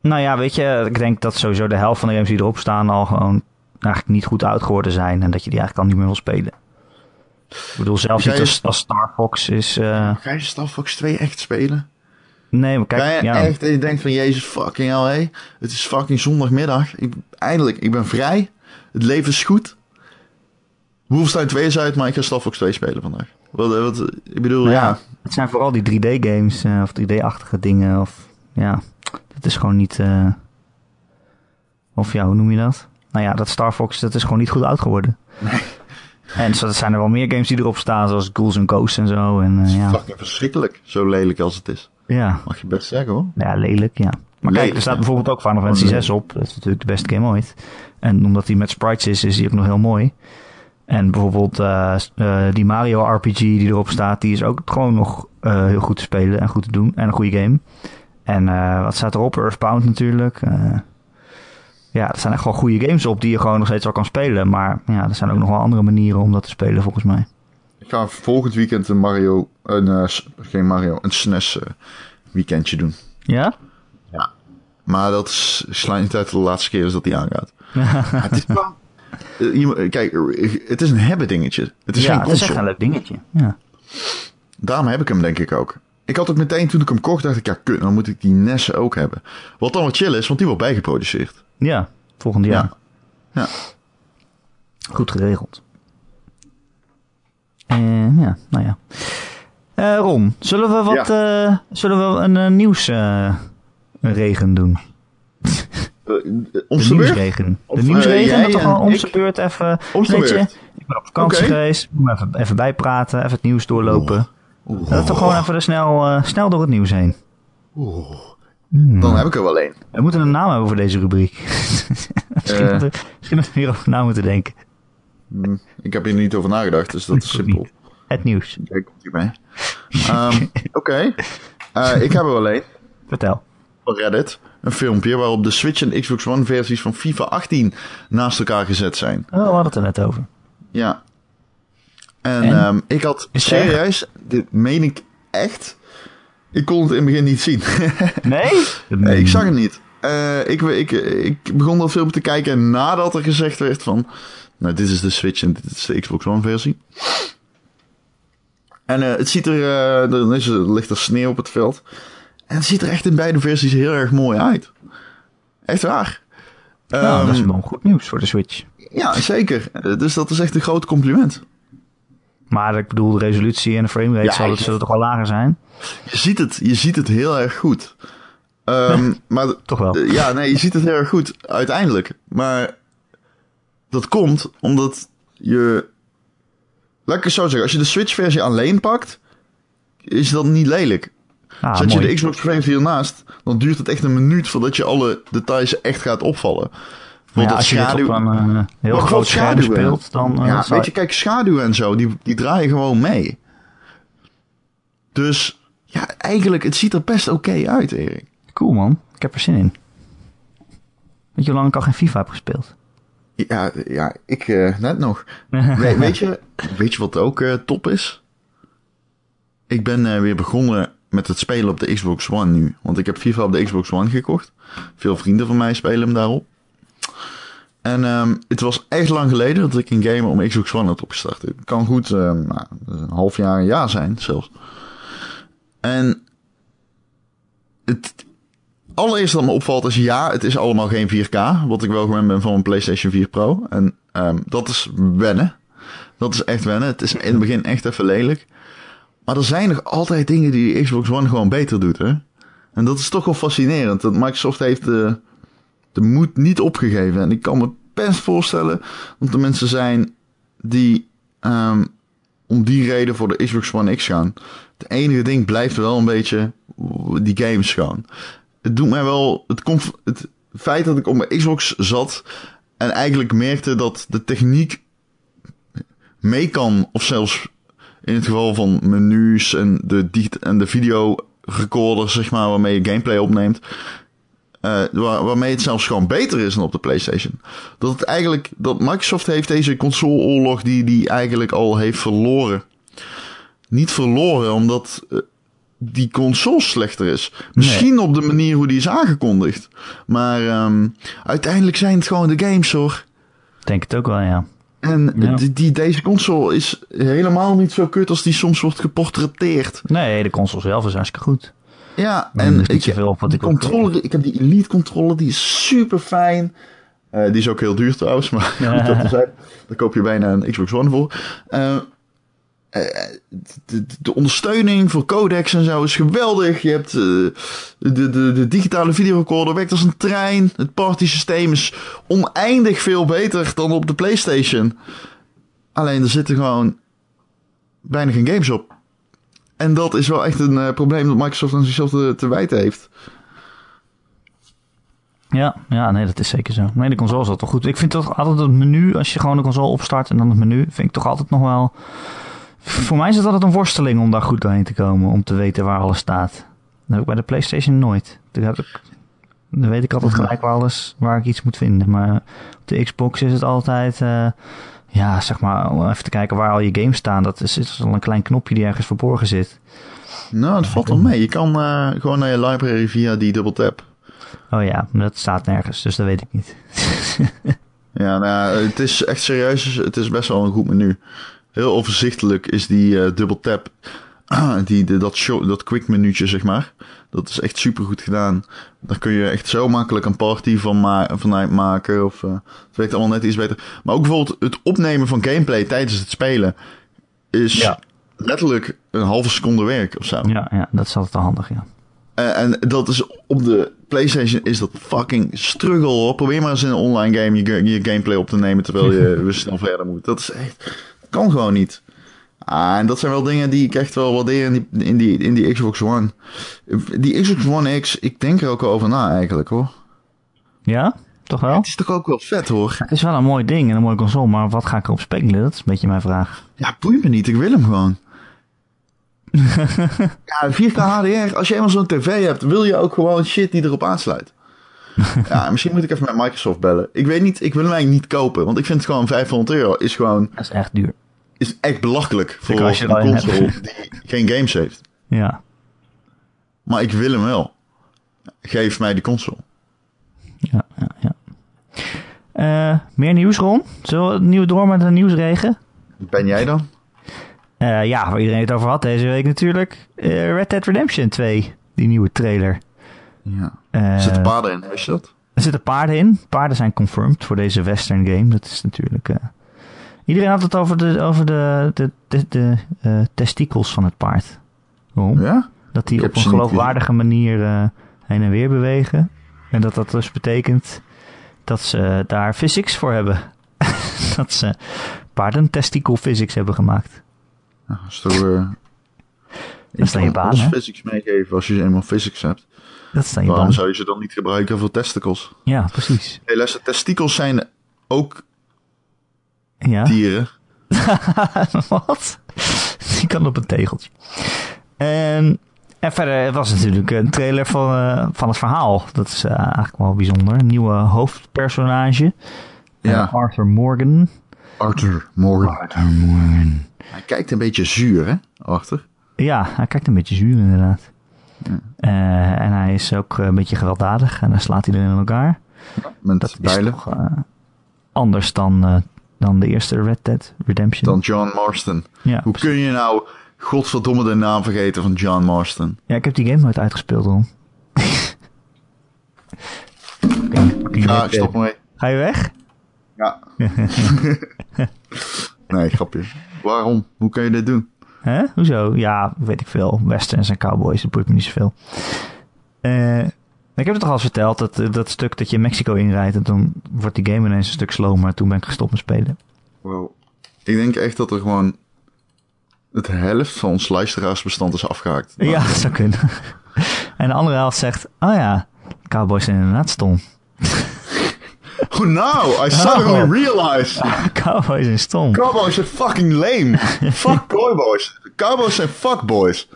Nou ja, weet je, ik denk dat sowieso de helft van de games die erop staan al gewoon eigenlijk niet goed uitgeworden zijn. En dat je die eigenlijk al niet meer wil spelen. Ik bedoel, zelfs iets als, als Star Fox is... eh, Ga je Star Fox 2 echt spelen? nee, maar Ga kijk, je ja, echt je denkt van Jezus fucking hell, hé. Het is fucking zondagmiddag. Ik, eindelijk, ik ben vrij. Het leven is goed. Wolfenstein 2 is uit, maar ik ga Star Fox 2 spelen vandaag. Wat, wat, ik bedoel, Nou ja. ja, het zijn vooral die 3D-games eh, of 3D-achtige dingen. Of ja, dat is gewoon niet. eh, of ja, hoe noem je dat? Nou ja, dat Star Fox, dat is gewoon niet goed uitgeworden. En zo zijn er wel meer games die erop staan, zoals Ghouls and Ghosts en zo. En eh, ja. Fucking verschrikkelijk. Zo lelijk als het is. ja, Mag je best zeggen hoor. ja, lelijk, ja. Maar kijk, er staat ja. bijvoorbeeld ook Final Fantasy Oh, 6 op. Dat is natuurlijk de beste game ooit. En omdat hij met sprites is, is hij ook nog heel mooi. En bijvoorbeeld eh, eh, die Mario RPG die erop staat, die is ook gewoon nog heel goed te spelen en goed te doen. En een goede game. En wat staat erop? Earthbound natuurlijk. Ja, er zijn echt wel goede games op die je gewoon nog steeds al kan spelen. Maar ja, er zijn ook nog wel andere manieren om dat te spelen volgens mij. Ik ga volgend weekend een Mario, een, s- geen Mario, een SNES eh, weekendje doen. Ja? Maar dat is niet uit de laatste keer is dat die aangaat. Het is wel, eh, kijk, het is een hebben dingetje. Het is ja, geen het is echt console. een leuk dingetje. Ja. Daarom heb ik hem denk ik ook. Ik had ook meteen toen ik hem kocht, dacht ik, ja kut, dan moet ik die NES ook hebben. Wat dan wat chill is, want die wordt bijgeproduceerd. ja, volgend jaar. Ja. Goed geregeld. Eh, ja, nou ja. Ron, zullen we wat, eh, zullen we een nieuwsregen doen? Uh, de nieuwsregen. De nieuwsregen, uh, dat toch gewoon om zijn beurt even... Om zijn beurt. Ik ben op vakantie okay. geweest, even, even bijpraten, even het nieuws doorlopen. Oeh. Dat toch gewoon even snel, uh, snel door het nieuws heen. Oeh. Hmm. Dan heb ik er wel één. We moeten een naam hebben voor deze rubriek. misschien, uh, moeten, misschien moeten we hier over na moeten denken. Hmm, ik heb hier niet over nagedacht, dus dat is simpel. Het nieuws. Kijk, komt hierbij. um, Oké. Okay. Uh, ik heb er wel één. Vertel. Op Reddit. Een filmpje waarop de Switch en Xbox One versies van FIFA 18 naast elkaar gezet zijn. Oh, we hadden het er net over. Ja. En, en? Um, ik had serieus, dit meen ik echt. Ik kon het in het begin niet zien. nee? nee? Ik zag het niet. Uh, ik, ik, ik begon dat filmpje te kijken nadat er gezegd werd van... Nou, dit is de Switch en dit is de Xbox One versie. En uh, het ziet er... Uh, er, is, er ligt er sneeuw op het veld. En het ziet er echt in beide versies heel erg mooi uit. Echt waar. Nou, um, dat is wel goed nieuws voor de Switch. Ja, zeker. Dus dat is echt een groot compliment. Maar ik bedoel, de resolutie en de framerate ja, zullen, zullen toch wel lager zijn? Je ziet het, je ziet het heel erg goed. Um, maar, toch wel. Ja, nee, je ziet het heel erg goed, uiteindelijk. Maar dat komt omdat je... Laat ik het zo zeggen, als je de Switch-versie alleen pakt, is dat niet lelijk. Ah, Zet je de Xbox versie ernaast, dan duurt het echt een minuut voordat je alle details echt gaat opvallen. Ja, als je schaduw, op een uh, heel groot schaduw speelt, dan... Uh, ja, weet je, kijk, schaduw en zo, die, die draaien gewoon mee. Dus, ja, eigenlijk, het ziet er best oké uit, Erik. Cool, man. Ik heb er zin in. Weet je hoe lang ik al geen FIFA heb gespeeld? Ja, ja ik uh, net nog. We, weet, je, weet je wat ook top is? Ik ben weer begonnen met het spelen op de Xbox One nu. Want ik heb FIFA op de Xbox One gekocht. Veel vrienden van mij spelen hem daarop. En um, het was echt lang geleden dat ik een game om Xbox One had opgestart. Het kan goed um, nou, een half jaar, een jaar zijn zelfs. En het allereerste dat me opvalt is ja, het is allemaal geen 4K. Wat ik wel gewend ben van een PlayStation 4 Pro. En um, dat is wennen. Dat is echt wennen. Het is in het begin echt even lelijk. Maar er zijn nog altijd dingen die Xbox One gewoon beter doet, hè? En dat is toch wel fascinerend. Dat Microsoft heeft de, de moed niet opgegeven. En ik kan me best voorstellen dat er mensen zijn die um, om die reden voor de Xbox One X gaan. Het enige ding blijft wel een beetje die games gaan. Het doet mij wel. Het, het feit dat ik op mijn Xbox zat en eigenlijk merkte dat de techniek mee kan, of zelfs in het geval van menus en de, en de video recorder, zeg maar, waarmee je gameplay opneemt. Uh, waar, waarmee het zelfs gewoon beter is dan op de PlayStation. Dat het eigenlijk, dat Microsoft heeft deze consoleoorlog die die eigenlijk al heeft verloren. Niet verloren omdat uh, die console slechter is. Misschien op de manier hoe die is aangekondigd. Maar um, uiteindelijk zijn het gewoon de games hoor. Denk het ook wel, ja. En die, die, deze console is helemaal niet zo kut als die soms wordt geportretteerd. Nee, de console zelf is hartstikke goed. Ja, en ik, veel op wat ik controller, ik heb die Elite controller, die is super fijn. Uh, die is ook heel duur trouwens, maar ja. dat zijn. Daar koop je bijna een Xbox One voor. Uh, de, de, ondersteuning voor codecs en zo is geweldig. Je hebt uh, de, de, de digitale videorecorder werkt als een trein. Het party systeem is oneindig veel beter dan op de PlayStation. Alleen er zitten gewoon bijna geen games op. En dat is wel echt een uh, probleem dat Microsoft aan zichzelf te, te wijten heeft. Ja, ja, nee, dat is zeker zo. Nee, de console is toch goed. Ik vind toch altijd het menu, als je gewoon de console opstart en dan het menu, vind ik toch altijd nog wel... Voor mij is het altijd een worsteling om daar goed doorheen te komen, om te weten waar alles staat. Dat heb ik bij de PlayStation nooit. Toen heb ik, dan weet ik altijd gelijk waar alles, waar ik iets moet vinden. Maar op de Xbox is het altijd... Uh, ja, zeg maar, om even te kijken waar al je games staan. Dat is, is al een klein knopje die ergens verborgen zit. Nou, dat valt wel mee. Je kan uh, gewoon naar je library via die double tap. Oh ja, maar dat staat nergens, dus dat weet ik niet. ja, nou, het is echt serieus. Het is best wel een goed menu. Heel overzichtelijk is die uh, double tap. die, de, dat, show, dat quick menuutje, zeg maar. Dat is echt super goed gedaan. Daar kun je echt zo makkelijk een party van ma vanuit maken. Of, uh, het werkt allemaal net iets beter. Maar ook bijvoorbeeld het opnemen van gameplay tijdens het spelen. Is ja. letterlijk een halve seconde werk of zo. Ja, ja dat is altijd handig, ja. Uh, en dat is op de PlayStation is dat fucking struggle. Hoor. Probeer maar eens in een online game je, je gameplay op te nemen terwijl je weer snel verder moet. Dat is echt, dat kan gewoon niet. Ah, en dat zijn wel dingen die ik echt wel waardeer in die, in die, in die Xbox One. Die Xbox One X, ik denk er ook wel over na eigenlijk hoor. Ja, toch wel? Het is toch ook wel vet hoor. Het is wel een mooi ding en een mooie console, maar wat ga ik erop spelen? Dat is een beetje mijn vraag. Ja, boeit me niet. Ik wil hem gewoon. ja, 4K HDR. Als je eenmaal zo'n tv hebt, wil je ook gewoon shit die erop aansluit. ja, misschien moet ik even met Microsoft bellen. Ik weet niet, ik wil hem eigenlijk niet kopen. Want ik vind het gewoon 500 euro is gewoon, Dat is echt duur. Is echt belachelijk voor als je een console die geen games heeft. Ja. Maar ik wil hem wel. Geef mij die console. Ja, ja, ja. Eh, meer nieuws, Ron? Zullen we het nieuw door met een nieuwsregen? Ben jij dan? Eh, ja, waar iedereen het over had deze week natuurlijk. Eh, Red Dead Redemption 2, die nieuwe trailer. Ja. Er zitten paarden in, wist je dat? Er zitten paarden in. Paarden zijn confirmed voor deze western game. Dat is natuurlijk... Iedereen had het over de, over de, de, de, de eh, testikels van het paard. Waarom? Ja? Dat die Ik op een geloofwaardige manier eh, heen en weer bewegen. En dat dat dus betekent dat ze daar physics voor hebben. dat ze paarden testicle physics hebben gemaakt. Dat is toch... eh, Dat is dan je baan, physics meegeven als je eenmaal physics hebt. Dat is dan je Waarom baan. zou je ze dan niet gebruiken voor testicles? Ja, precies. Hey, luister, testikels zijn ook Ja. dieren. Wat? Die kan op een tegeltje. En, en verder was het natuurlijk een trailer van, eh, van het verhaal. Dat is eh, eigenlijk wel bijzonder. Een nieuwe hoofdpersonage. Eh, Ja. Arthur Morgan. Arthur Morgan. Arthur Morgan. Hij kijkt een beetje zuur, hè, Arthur? Ja, hij kijkt een beetje zuur inderdaad. Eh, en hij is ook een beetje gewelddadig. En dan slaat iedereen in elkaar. Met Dat is toch anders dan, dan de eerste Red Dead Redemption. Dan John Marston. ja, Hoe kun je nou, godverdomme, de naam vergeten van John Marston? ja, ik heb die game nooit uitgespeeld, hoor. Ja, ik stop mee. Ga je weg? Ja. nee, grapje. Waarom? Hoe kan je dit doen? Hè? Hoezo? Ja, weet ik veel. Westerns en cowboys, dat boeit me niet zoveel. Eh, ik heb het toch al verteld, dat, eh, dat stuk dat je in Mexico inrijdt... en dan wordt die game ineens een stuk slow, maar toen ben ik gestopt met spelen. Wow. Ik denk echt dat er gewoon het helft van ons luisteraarsbestand is afgehaakt. Ja, dat zou kunnen. en de andere helft zegt, oh ja, cowboys zijn inderdaad stom. Oh no, I suddenly Oh. realized. cowboys zijn stom. Cowboys zijn fucking lame. Fuck cowboys. Cowboys zijn fuckboys.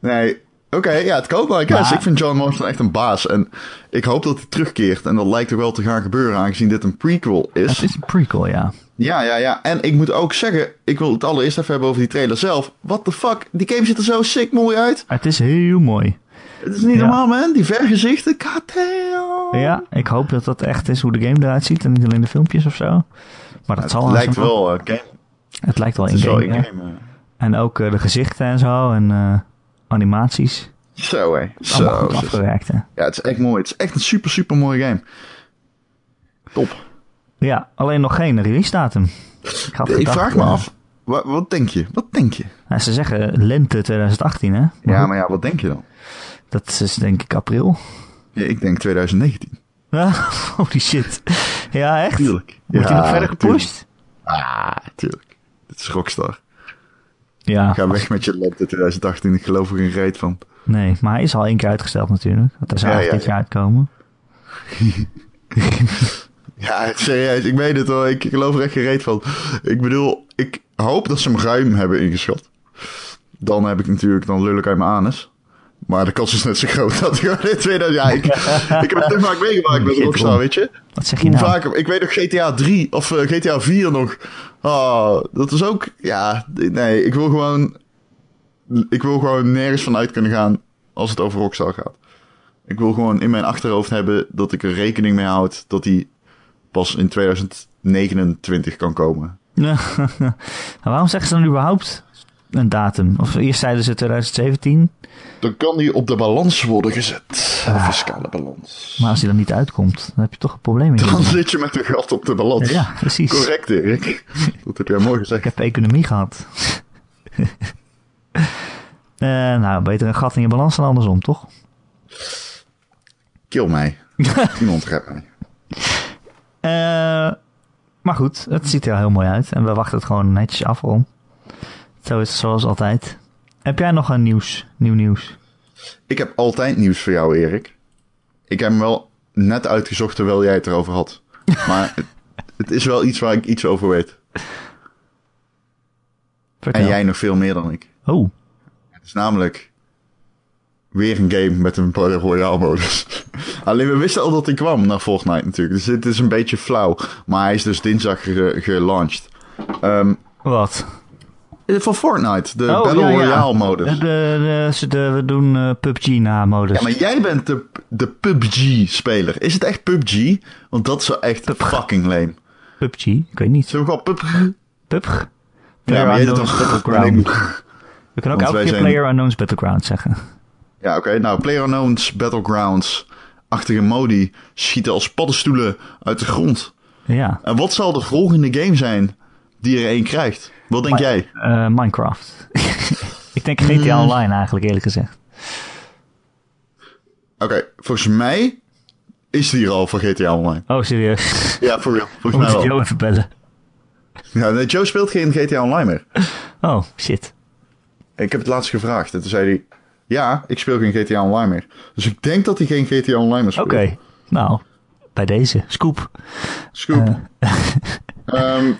nee, oké, ja, het koopt wel. Maar- Ik vind John Marston echt een baas. En ik hoop dat hij terugkeert. En dat lijkt er wel te gaan gebeuren, aangezien dit een prequel Het is. is een prequel, ja. Ja, ja, ja. En ik moet ook zeggen, ik wil het allereerst even hebben over die trailer zelf. What the fuck? Die game ziet er zo sick mooi uit. Het is heel mooi. Het is niet Ja. normaal, man. Die vergezichten. Damn. Ja, ik hoop dat dat echt is hoe de game eruit ziet en niet alleen de filmpjes of zo. Maar dat Het zal lijkt wel eh, game. Het lijkt wel Het in is wel game. in ja. game. eh. En ook eh, de gezichten en zo en eh, animaties. Zo, hé. Zo. goed afgewerkt, hè. Ja, het is echt mooi. Het is echt een super, super mooie game. Top. Ja, alleen nog geen release datum. Ik, had Ik vraag me eh, af. Wat, wat denk je? Wat denk je? nou, ze zeggen lente 2018, hè? Maar Ja, maar ja, wat denk je dan? Dat is denk ik april. Ja, ik denk 2019. Ja, holy shit. Ja, echt? Tuurlijk. Wordt ja, hij nog verder gepusht? Ah, tuurlijk. Dit is Rockstar. Ja. Ga weg met je lente 2018. Ik geloof er geen reet van. Nee, maar hij is al één keer uitgesteld natuurlijk. Want hij zou Ja, eigenlijk ja, dit jaar uitkomen. Ja, serieus. Ik weet het hoor. Ik geloof er echt geen reet van. Ik bedoel, ik hoop dat ze hem ruim hebben ingeschat. Dan heb ik natuurlijk, dan lul ik uit mijn anus. Maar de kans is net zo groot dat ik in 2000... Ja, ik, ik heb het te vaak meegemaakt met Rockstar, weet je. Wat zeg je nou? vaak, ik weet nog GTA 3 of eh, GTA 4 nog. Oh, dat is ook, ja, nee, ik wil gewoon, ik wil gewoon nergens vanuit kunnen gaan als het over Rockstar gaat. Ik wil gewoon in mijn achterhoofd hebben dat ik er rekening mee houd dat die pas in 2029 kan komen. Maar waarom zeggen ze dan überhaupt een datum? Of eerst zeiden ze 2017, Dan kan die op de balans worden gezet. De fiscale balans. maar als die dan niet uitkomt, dan heb je toch een probleem. in je Dan zit je met een gat op de balans. Ja, precies. Correct, Erik. Dat heb jij mooi Ik gezegd. heb economie gehad. Eh, nou, beter een gat in je balans dan andersom, toch? Kill mij. Iemand red mij. Eh, maar goed, het ziet er heel mooi uit. En we wachten het gewoon netjes af, Ron. Zo is het zoals altijd. Heb jij nog een nieuws? Nieuw nieuws? Ik heb altijd nieuws voor jou, Erik. Ik heb hem wel net uitgezocht terwijl jij het erover had. Maar het, het is wel iets waar ik iets over weet. Vertel. En jij nog veel meer dan ik. Oh, Het is namelijk weer een game met een Battle Royale modus. Alleen we wisten al dat hij kwam naar Fortnite natuurlijk. Dus dit is een beetje flauw. Maar hij is dus dinsdag ge. Ehm wat? Voor Fortnite, de Oh, Battle ja, ja. Royale modus. De, de, de, de- we doen eh, PUBG na modus. Ja, maar jij bent de, de PUBG-speler. Is het echt PUBG? Want dat is echt fucking lame. PUBG? Ik weet niet. Zullen we gewoon PUBG? PUBG? Ja, maar jij Unknown's toch Battleground. We kunnen ook elke keer zijn- Player Unknown's Battleground zeggen. Ja, oké. Nou, PlayerUnknown's Battlegrounds-achtige modi schieten als paddenstoelen uit de grond. Ja. En wat zal de volgende game zijn die er één krijgt? Wat denk jij? Eh, Minecraft. ik denk GTA Hmm. Online eigenlijk, eerlijk gezegd. Oké, volgens mij is die er al voor GTA Online. Oh, serieus? Ja, for real. Volgens mij wel. Joe even bellen. Ja, nee, Joe speelt geen GTA Online meer. Oh, shit. Ik heb het laatst gevraagd en toen zei hij... Ja, ik speel geen GTA Online meer. Dus ik denk dat hij geen GTA Online meer speelt. Oké. Nou, bij deze. Scoop. Scoop. Ehm,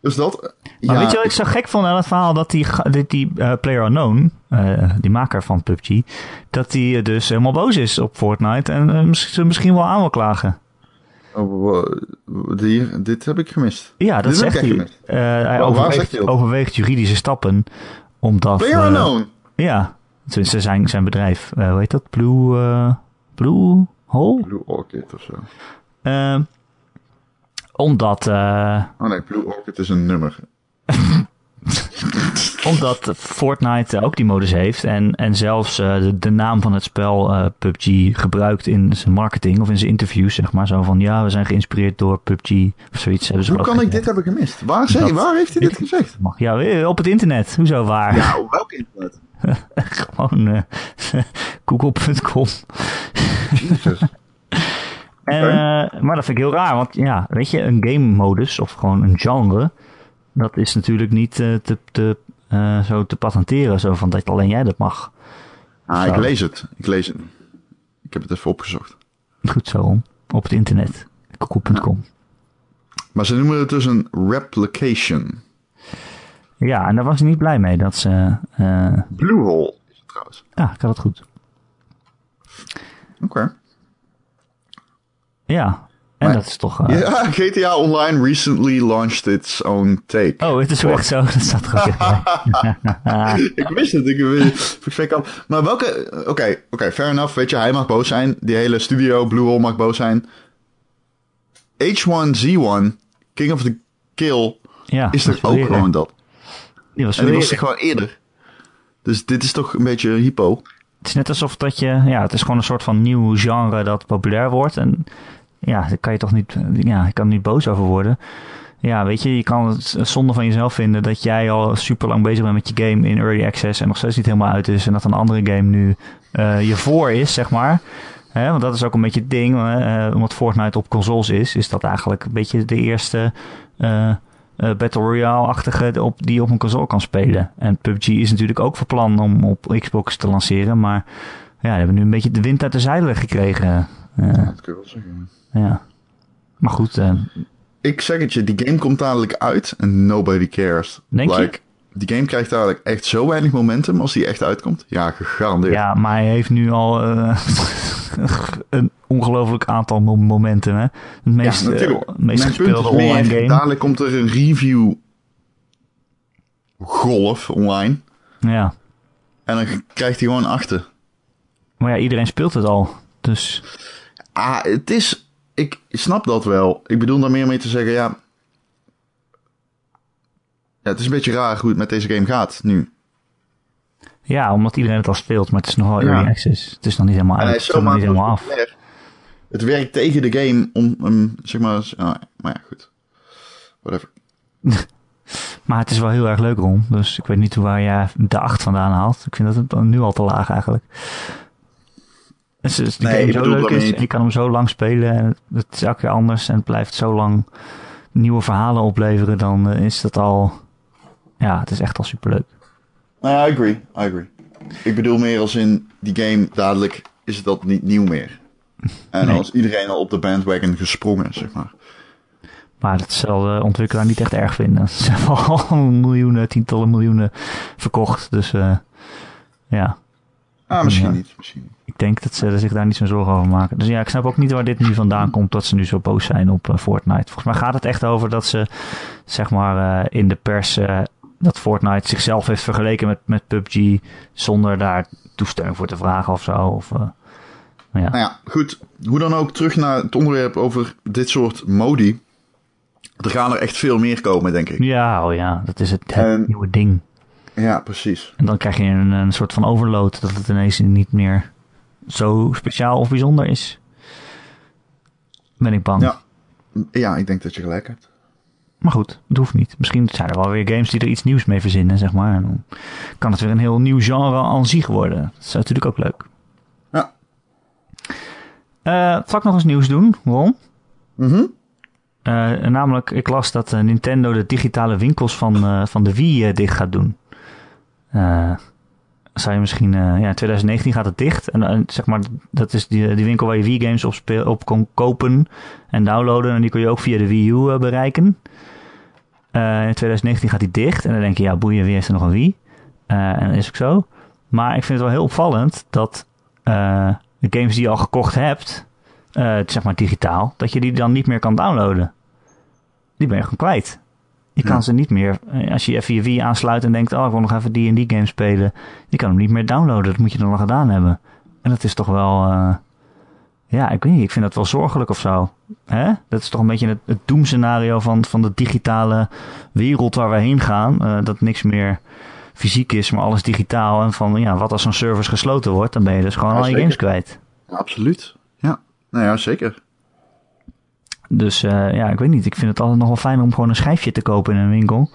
dus dat... Maar ja, weet je wat ik zo gek vond aan het verhaal? Dat die, die, eh, Player Unknown, eh, die maker van PUBG, dat die eh, dus helemaal boos is op Fortnite en ze misschien wel aan wil klagen. Oh, die, dit heb ik gemist. Ja, dat Dit zegt hij. hij overweegt, juridische stappen, omdat... Player Unknown. Ja, tenminste zijn, zijn bedrijf. hoe heet dat? Blue, Blue Hole? Blue Orchid of zo. Omdat, eh, Oh nee, Blue Orchid is een nummer. omdat Fortnite ook die modus heeft en, en zelfs eh, de, de naam van het spel eh, PUBG gebruikt in zijn marketing of in zijn interviews, zeg maar. Zo van, ja, we zijn geïnspireerd door PUBG of zoiets. Hebben ze Hoe kan ik dit hebben gemist? Waar, Dat- waar heeft hij dit gezegd? Mag- Ja, op het internet. Hoezo waar? Ja, op welk internet? Gewoon google.com. Jezus. En, eh, maar dat vind ik heel raar, want ja, weet je, een game modus of gewoon een genre, dat is natuurlijk niet eh, te, te, eh, zo te patenteren, zo van dat alleen jij dat mag. Ah, Zo. ik lees het. Ik lees het. Ik heb het even opgezocht. Goed zo, op het internet, google.com. Maar ze noemen het dus een replication. Ja, en daar was hij niet blij mee dat ze, eh, Bluehole is het trouwens. ja, ik had het goed. Oké. Ja, en Maar- dat is toch... eh, Ja, GTA Online recently launched its own take. Oh, het is echt zo, dat staat bij. ik wist het. Ik, ik, ik, maar welke... Oké, oké, fair enough. Weet je, hij mag boos zijn. Die hele studio, Bluehole, mag boos zijn. H1Z1, King of the Kill, Ja, is er ook gewoon dat. Die was En die was er gewoon eerder. Dus dit is toch een beetje hypo. Het is net alsof dat je, ja, het is gewoon een soort van nieuw genre dat populair wordt. En ja, daar kan je toch niet, ja, je kan er niet boos over worden. Ja, weet je, je kan het zonde van jezelf vinden dat jij al super lang bezig bent met je game in early access en nog steeds niet helemaal uit is. En dat een andere game nu eh, je voor is, zeg maar. Want dat is ook een beetje het ding, eh, omdat Fortnite op consoles is, is dat eigenlijk een beetje de eerste eh, Battle Royale-achtige op, die je op een console kan spelen. En PUBG is natuurlijk ook van plan om op Xbox te lanceren, maar ja, we hebben nu een beetje de wind uit de zeilen gekregen. Eh, Dat. Ja. Maar goed, eh, Ik zeg het je, die game komt dadelijk uit en nobody cares. Denk je? like, Die game krijgt dadelijk echt zo weinig momentum als die echt uitkomt. Ja, gegarandeerd. ja, maar hij heeft nu al eh, een ongelooflijk aantal mo- momenten. Hè? Het meest, ja, natuurlijk. eh, meest gespeelde meer, online game. dadelijk komt er een review golf online. Ja. En dan krijgt hij gewoon achter. Maar ja, iedereen speelt het al. Dus Ah, het is... Ik snap dat wel. Ik bedoel daar meer mee te zeggen, ja... Ja, het is een beetje raar hoe het met deze game gaat nu. ja, omdat iedereen het al speelt, maar het is nog wel Ja. early access. Het is nog niet helemaal uit. Het is nog niet helemaal af. Het werkt tegen de game om hem, zeg maar... ja, maar ja, goed. Whatever. Maar het is wel heel erg leuk, Ron. Dus ik weet niet hoe waar jij de 8 vandaan haalt. Ik vind dat het nu al te laag eigenlijk. Dus, dus Nee, game zo leuk is. Je kan hem zo lang spelen en het, is elke keer anders en het blijft zo lang nieuwe verhalen opleveren. Dan eh, is dat al, ja, het is echt al superleuk. Nou ja, I agree. I agree. Ik bedoel meer als in die game dadelijk is het dat niet nieuw meer. En Nee. als iedereen al op de bandwagon gesprongen, zeg maar. Maar dat zal de ontwikkelaar niet echt erg vinden. Ze hebben al miljoenen, tientallen miljoenen verkocht. Dus eh, ja, Ah, misschien Ja. niet. Misschien niet. Ik denk dat ze zich daar niet zo'n zorgen over maken. Dus ja, ik snap ook niet waar dit nu vandaan komt dat ze nu zo boos zijn op eh, Fortnite. Volgens mij gaat het echt over dat ze, zeg maar, eh, in de pers eh, dat Fortnite zichzelf heeft vergeleken met, met PUBG zonder daar toestemming voor te vragen of zo. Of, nou ja. Nou ja, goed. Hoe dan ook, terug naar het onderwerp over dit soort modi. Er gaan er echt veel meer komen, denk ik. ja, oh ja, dat is het, het En- nieuwe ding. Ja, precies. En dan krijg je een, een soort van overload dat het ineens niet meer zo speciaal of bijzonder is. Ben ik bang. Ja. Ja, ik denk dat je gelijk hebt. Maar goed, het hoeft niet. Misschien zijn er wel weer games die er iets nieuws mee verzinnen, zeg maar. En dan kan het weer een heel nieuw genre aan zich worden. Dat is natuurlijk ook leuk. Ja. Zal ik nog eens nieuws doen, Ron? Mhm. Eh, namelijk, ik las dat eh, Nintendo de digitale winkels van, van de Wii dicht gaat doen. Zou je misschien... eh, ja, in 2019 gaat het dicht. En eh, zeg maar, dat is die, die winkel waar je Wii-games op, speel, op kon kopen en downloaden. En die kun je ook via de Wii U eh, bereiken. In 2019 gaat die dicht. En dan denk je, ja, boeien, wie heeft er nog een Wii? En dat is ook zo. Maar ik vind het wel heel opvallend dat de games die je al gekocht hebt, zeg maar digitaal, dat je die dan niet meer kan downloaden. Die ben je gewoon kwijt. Je kan Ja. ze niet meer, eh, als je even je Wii aansluit en denkt, oh, ik wil nog even die en die game spelen. Je kan hem niet meer downloaden, dat moet je dan nog gedaan hebben. En dat is toch wel, eh, ja, ik weet niet, ik vind dat wel zorgelijk of zo. Hè? Dat is toch een beetje het, het doemscenario van, van de digitale wereld waar we heen gaan. Eh, dat niks meer fysiek is, maar alles digitaal. En van, ja, wat als zo'n service gesloten wordt, dan ben je dus gewoon Ja, al je games kwijt. Absoluut. Ja. Nou ja, zeker. Dus eh, ja, ik weet niet. Ik vind het altijd nog wel fijn om gewoon een schijfje te kopen in een winkel.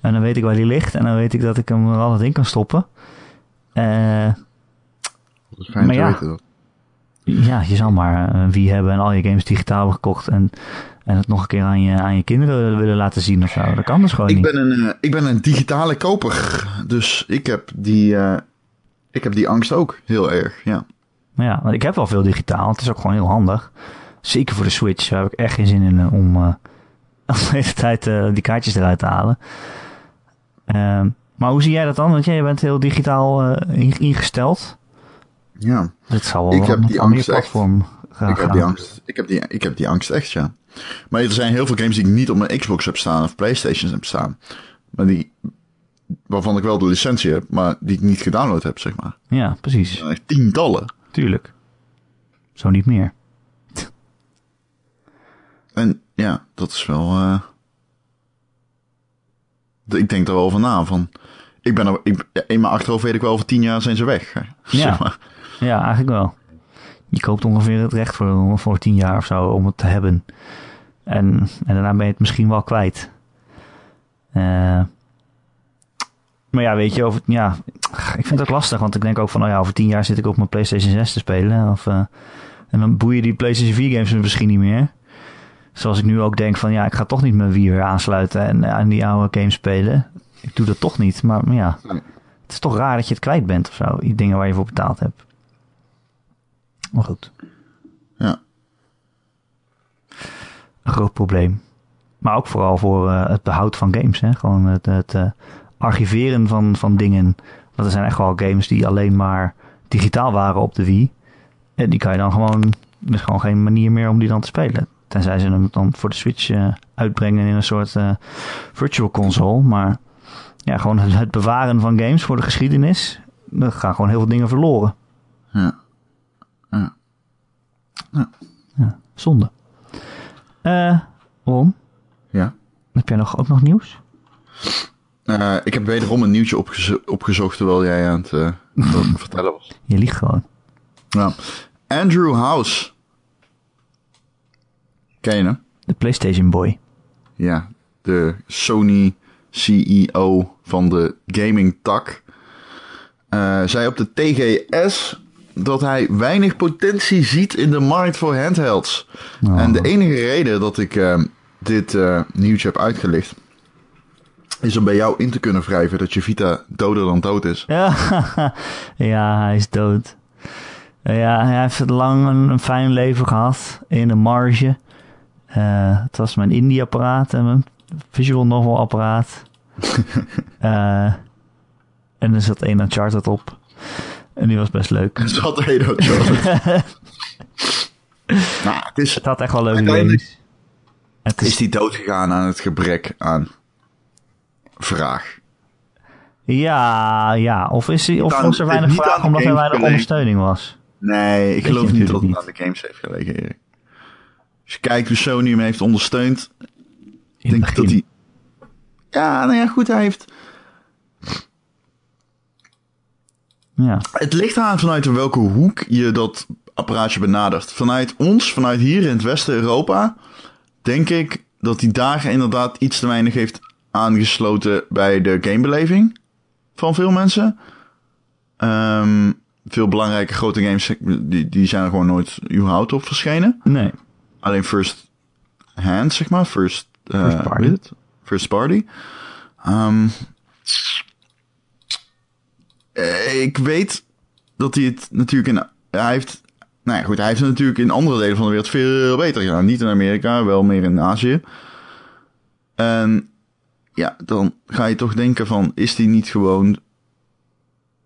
En dan weet ik waar die ligt. En dan weet ik dat ik hem er altijd in kan stoppen. Eh, Dat is fijn Maar te ja. weten. Dat. ja, je zal maar een Wii hebben en al je games digitaal hebben gekocht. En, en het nog een keer aan je, aan je kinderen willen laten zien of zo. Dat kan dus gewoon Ik niet. ben, een, eh, ik ben een digitale koper. Dus ik heb die, eh, ik heb die angst ook. Heel erg, ja. Maar ja, want ik heb wel veel digitaal. Het is ook gewoon heel handig. Zeker voor de Switch. Daar heb ik echt geen zin in eh, om eh, de hele tijd eh, die kaartjes eruit te halen. Ehm, maar hoe zie jij dat dan? Want jij bent heel digitaal in- ingesteld. Ja. Dit zal wel Ik heb die angst echt. platform gaan. Ik heb die angst. Ik heb die, ik heb die angst echt, ja. Maar er zijn heel veel games die ik niet op mijn Xbox heb staan of PlayStation heb staan. Maar die, waarvan ik wel de licentie heb, maar die ik niet gedownload heb, zeg maar. Ja, precies. Echt tientallen. Tuurlijk. Zo niet meer. En ja, dat is wel. eh, ik denk er wel van na. Van, ik ben er, ik, in mijn achterhoofd weet ik wel, over tien jaar zijn ze weg. hè. Zeg maar. Ja, eigenlijk wel. Je koopt ongeveer het recht voor, voor tien jaar of zo om het te hebben. En, en daarna ben je het misschien wel kwijt. Eh, maar ja, weet je, over, ja, ik vind het ook lastig. Want ik denk ook van, nou ja, over tien jaar zit ik op mijn PlayStation 6 te spelen. Of, eh, en dan boeien die PlayStation 4 games me misschien niet meer. Zoals ik nu ook denk van, ja, ik ga toch niet mijn Wii weer aansluiten en aan die oude games spelen. Ik doe dat toch niet, maar, maar ja. Het is toch raar dat je het kwijt bent of zo. Die dingen waar je voor betaald hebt. Maar goed. Ja. Een groot probleem. Maar ook vooral voor eh, het behoud van games. Hè? Gewoon het, het eh, archiveren van, van dingen. Want er zijn echt wel games die alleen maar digitaal waren op de Wii. En die kan je dan gewoon... Er is gewoon geen manier meer om die dan te spelen. Tenzij ze hem dan voor de Switch eh, uitbrengen in een soort eh, virtual console. Maar ja, gewoon het, bewaren van games voor de geschiedenis. Er gaan gewoon heel veel dingen verloren. Ja. Ja. Ja, zonde. Eh, Ron, ja. heb jij nog, ook nog nieuws? Eh, ik heb wederom een nieuwtje opgezo- opgezocht terwijl jij aan het, vertellen was. Je liegt gewoon. Nou, Andrew House. Ken je hem? De PlayStation Boy. Ja, de Sony CEO van de gaming tak. Eh, zei op de TGS dat hij weinig potentie ziet in de markt voor handhelds. Oh. En de enige reden dat ik eh, dit eh, nieuwtje heb uitgelicht, is om bij jou in te kunnen wrijven dat je Vita doder dan dood is. Ja, ja, hij is dood. Ja, hij heeft lang een, een fijn leven gehad in de marge. Eh, het was mijn indie-apparaat en mijn visual novel-apparaat. Eh, en er zat één Uncharted op. En die was best leuk. Het zat heel dood. nou, het is, Het had echt wel leuke games. Het is, is die dood gegaan aan het gebrek aan vraag. ja, ja. Of, is hij, of was er weinig vraag omdat er weinig ondersteuning was? Nee, ik geloof niet dat het aan de games heeft gelegen, Erik. Als je kijkt hoe Sony hem heeft ondersteund, In denk ik dat hij... Ja, nou ja, goed, hij heeft... Ja. Het ligt aan vanuit welke hoek je dat apparaatje benadert. Vanuit ons, vanuit hier in het Westen Europa, denk ik dat hij daar inderdaad iets te weinig heeft aangesloten bij de gamebeleving van veel mensen. Ehm, veel belangrijke grote games, die, die zijn er gewoon nooit überhaupt op verschenen. Nee. Alleen first hand, zeg maar. First, eh, First party. het? First party. Ehm, eh, ik weet dat hij het natuurlijk in... Hij heeft... Nou ja, goed, hij heeft het natuurlijk in andere delen van de wereld veel beter gedaan. Niet in Amerika, wel meer in Azië. En ja, dan ga je toch denken van... Is die niet gewoon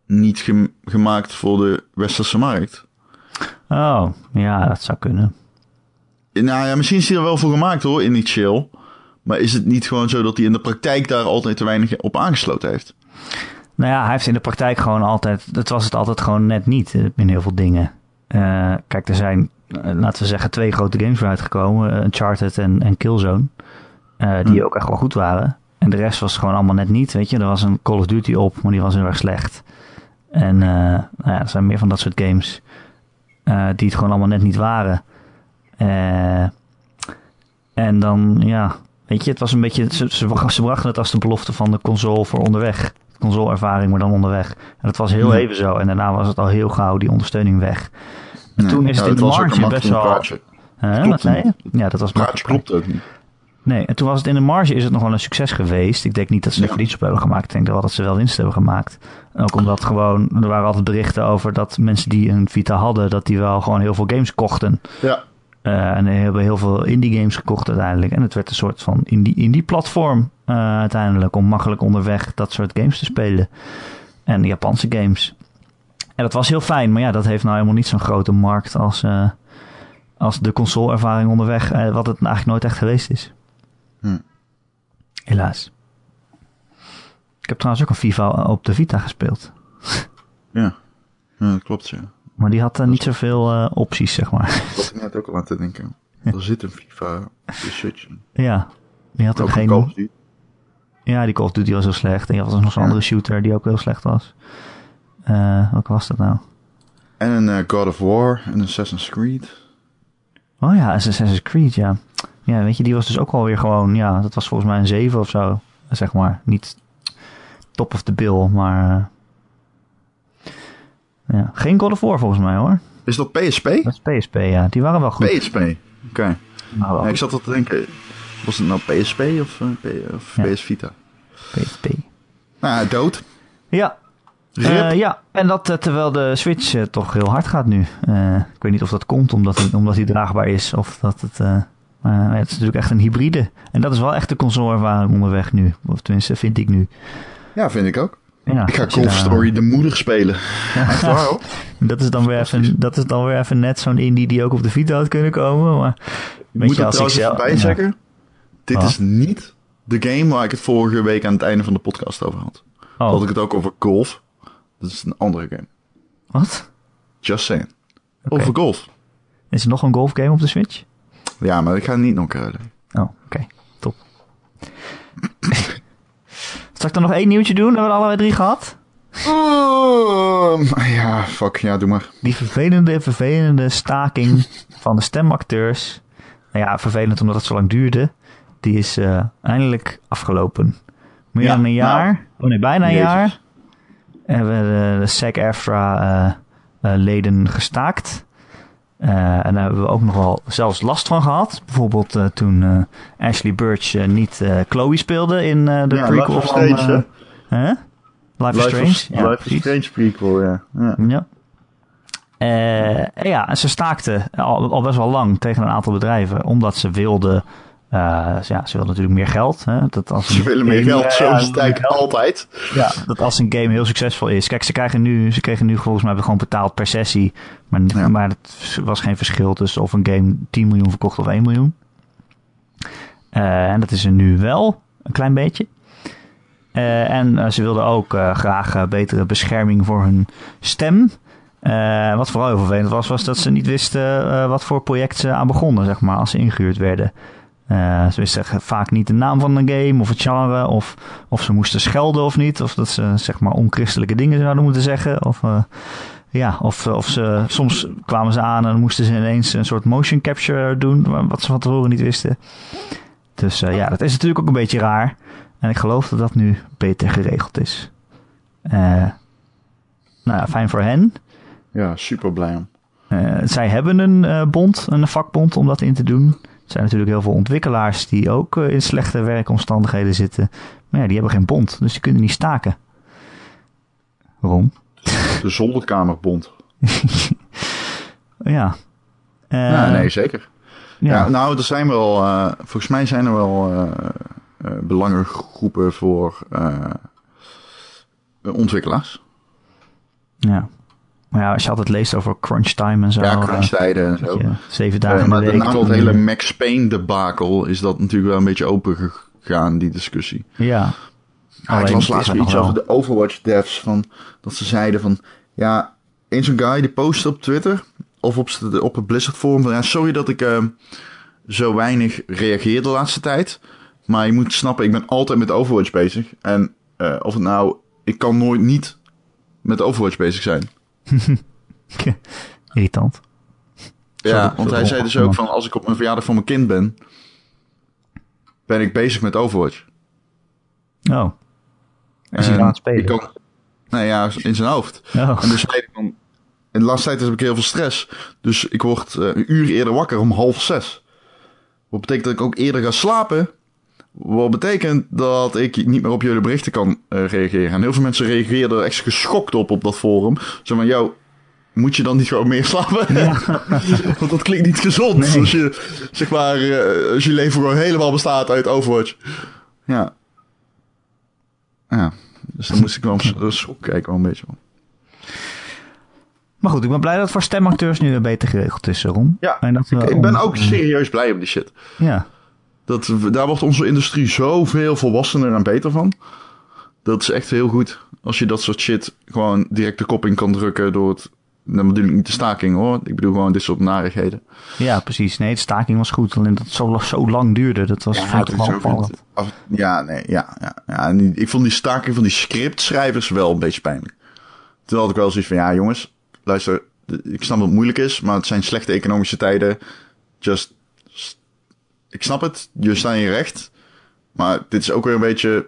niet gem- gemaakt voor de westerse markt? Oh, ja, dat zou kunnen. Nou ja, misschien is hij er wel voor gemaakt hoor, initieel. Maar is het niet gewoon zo dat hij in de praktijk daar altijd te weinig op aangesloten heeft? Nou ja, hij heeft in de praktijk gewoon altijd... Dat was het altijd gewoon net niet eh, in heel veel dingen. Eh, kijk, er zijn, eh, laten we zeggen, twee grote games voor uitgekomen. eh, Uncharted en, en Killzone. die Hm. ook echt wel goed waren. En de rest was gewoon allemaal net niet, weet je. Er was een Call of Duty op, maar die was heel erg slecht. En nou ja, er zijn meer van dat soort games... die het gewoon allemaal net niet waren. Eh, en dan, ja... Weet je, het was een beetje... Ze, ze, ze brachten het als de belofte van de console voor onderweg consoleervaring, maar dan onderweg. En dat was heel Ja. even zo. En daarna was het al heel gauw die ondersteuning weg. En toen is Ja, het in de marge best wel... praatje. Klopt wat niet. Ja, dat was praatje klopt ook niet. Nee, en toen was het in de marge is het nog wel een succes geweest. Ik denk niet dat ze er Ja. verlies op hebben gemaakt. Ik denk wel dat ze wel winst hebben gemaakt. Ook omdat gewoon, er waren altijd berichten over dat mensen die een Vita hadden, dat die wel gewoon heel veel games kochten. Ja, Eh, en hebben heel veel indie games gekocht uiteindelijk. En het werd een soort van indie, indie platform eh, uiteindelijk. Om makkelijk onderweg dat soort games te spelen. En Japanse games. En dat was heel fijn. Maar ja, dat heeft nou helemaal niet zo'n grote markt als, eh, als de console-ervaring onderweg. wat het eigenlijk nooit echt geweest is. Hm. Helaas. Ik heb trouwens ook een FIFA op de Vita gespeeld. ja. ja dat klopt, ja. Maar die had eh, niet zoveel eh, opties, zeg maar. Dat ik net ook al aan te denken. Er zit een FIFA in. ja, die had ook Ook een Call of geen... Duty. Ja, die Call of Duty was heel slecht. En je had nog zo'n Ja. andere shooter die ook heel slecht was. Eh welke was dat nou? En een God of War en Assassin's Creed. Oh ja, Assassin's Creed, ja. Ja, weet je, die was dus ook alweer gewoon... Ja, dat was volgens mij een 7 of zo, zeg maar. Niet top of the bill, maar... ja. Geen God of War volgens mij, hoor. Is dat PSP? Dat is PSP, ja. Die waren wel goed. PSP. Oké. Ja, ik zat al te denken, was het nou PSP of, P- of. PS Vita? PSP. Nou, dood. Ja. Eh, ja, en dat eh, terwijl de Switch toch heel hard gaat nu. Ik weet niet of dat komt omdat hij, omdat hij draagbaar is of dat het... maar het is natuurlijk echt een hybride. En dat is wel echt de consoleervaring onderweg nu. Of tenminste, vind ik nu. ja, vind ik ook. Ja, Ik ga Golf daar- Story de moeder spelen. Hoor. Dat is, dan weer even, dat is dan weer even net zo'n indie die ook op de Vita had kunnen komen. Maar weet moet je, er als ik zelf... ja. Dit is niet de game waar ik het vorige week aan het einde van de podcast over had. Oh, Had ik het ook over golf. Dat is een andere game. wat? Just saying. Over golf. Is er nog een golfgame op de Switch? Ja, maar ik ga het niet nog ruilen. Oh, oké. Top. Zal ik dan nog één nieuwtje doen? Hebben we allebei drie gehad? Oh, ja, fuck. Ja, doe maar. Die vervelende, vervelende staking van de stemacteurs. Nou ja, vervelend omdat het zo lang duurde. Die is eh, eindelijk afgelopen. Meer Ja, dan een jaar. oh nee, bijna een Jezus. jaar. Hebben we de, de SAG-AFTRA leden gestaakt. En daar hebben we ook nog wel zelfs last van gehad. Bijvoorbeeld toen Ashley Birch niet Chloe speelde in de ja, prequel Life van... is Strange, Life, Life is Strange? Ja, Life is Strange prequel, ja. ja. ja. Uh, ja, en ze staakten al, al, best wel lang tegen een aantal bedrijven, omdat ze wilden. Uh, ja, ze wilden natuurlijk meer geld. Hè? Dat als ze willen meer geld, zo altijd. Ja, dat als een game heel succesvol is. Kijk, ze, krijgen nu, ze kregen nu volgens mij gewoon betaald per sessie. Maar, ja. maar het was geen verschil tussen of een game 10 miljoen verkocht of 1 miljoen. Uh, en dat is er nu wel, een klein beetje. Uh, en ze wilden ook graag betere bescherming voor hun stem. Uh, wat vooral heel vervelend was, was dat ze niet wisten uh, wat voor project ze aan begonnen, zeg maar, als ze ingehuurd werden. Uh, ze wisten vaak niet de naam van een game of het genre, of, of ze moesten schelden of niet, of dat ze zeg maar onchristelijke dingen zouden moeten zeggen. Of, ja, of, of ze, soms kwamen ze aan en moesten ze ineens een soort motion capture doen, wat ze van tevoren niet wisten. Dus ja, dat is natuurlijk ook een beetje raar. En ik geloof dat dat nu beter geregeld is. nou ja, fijn voor hen. Ja, super blij om. Zij hebben een bond, een vakbond om dat in te doen. Er zijn natuurlijk heel veel ontwikkelaars die ook uh, in slechte werkomstandigheden zitten. Maar ja, die hebben geen bond, dus die kunnen niet staken. Waarom? De zolderkamerbond. ja. ja, nee, zeker. Ja. ja. nou, er zijn wel, volgens mij zijn er wel belangengroepen voor ontwikkelaars. Ja. Maar ja, als je altijd leest over crunch time en zo. Ja, crunch tijden en zo. Je, zeven dagen uh, maar in de week. Maar het hele Max Payne debakel is dat natuurlijk wel een beetje open gegaan, die discussie. Ja. Ah, ik las laatst iets over de Overwatch devs. Van, dat ze zeiden van... Ja, eens een guy die postte op Twitter... Of op, op het Blizzard forum van... Ja, sorry dat ik uh, zo weinig reageer de laatste tijd. Maar je moet snappen, ik ben altijd met Overwatch bezig. En uh, of het nou... Ik kan nooit niet met Overwatch bezig zijn. Irritant. Ja, want hij zei dus ook van als ik op mijn verjaardag van mijn kind ben, ben ik bezig met Overwatch. Oh. Is hij aan het spelen? Kan, nou ja, in zijn hoofd. Oh. En dus hij dan, in de laatste tijd heb ik heel veel stress. Dus ik word uh, een uur eerder wakker om half zes. Wat betekent dat ik ook eerder ga slapen. Wat betekent dat ik niet meer op jullie berichten kan uh, reageren. En heel veel mensen reageerden er echt geschokt op op dat forum. Zo van, jou, moet je dan niet gewoon meer slapen? Ja. Want dat klinkt niet gezond. Nee. Als je, zeg maar, uh, als je leven gewoon helemaal bestaat uit Overwatch. Ja. Ja. Dus dan moest ik wel een schok kijken wel een beetje. Maar goed, ik ben blij dat voor stemacteurs nu weer beter geregeld is, Ron. Ja, en dat ik, ik ben ook serieus blij om die shit. Ja. Dat, daar wordt onze industrie zoveel volwassener en beter van. Dat is echt heel goed. Als je dat soort shit gewoon direct de kop in kan drukken door het... Dan bedoel ik niet de staking hoor. Ik bedoel gewoon dit soort narigheden. Ja, precies. Nee, de staking was goed. Alleen dat het zo, zo lang duurde. Dat was ja, toch wel Ja, nee, ja. ja, ja. En ik vond die staking van die scriptschrijvers wel een beetje pijnlijk. Toen had ik wel zoiets van, ja jongens, luister, ik snap dat het moeilijk is, maar het zijn slechte economische tijden. Just ik snap het, je staat in je recht. Maar dit is ook weer een beetje,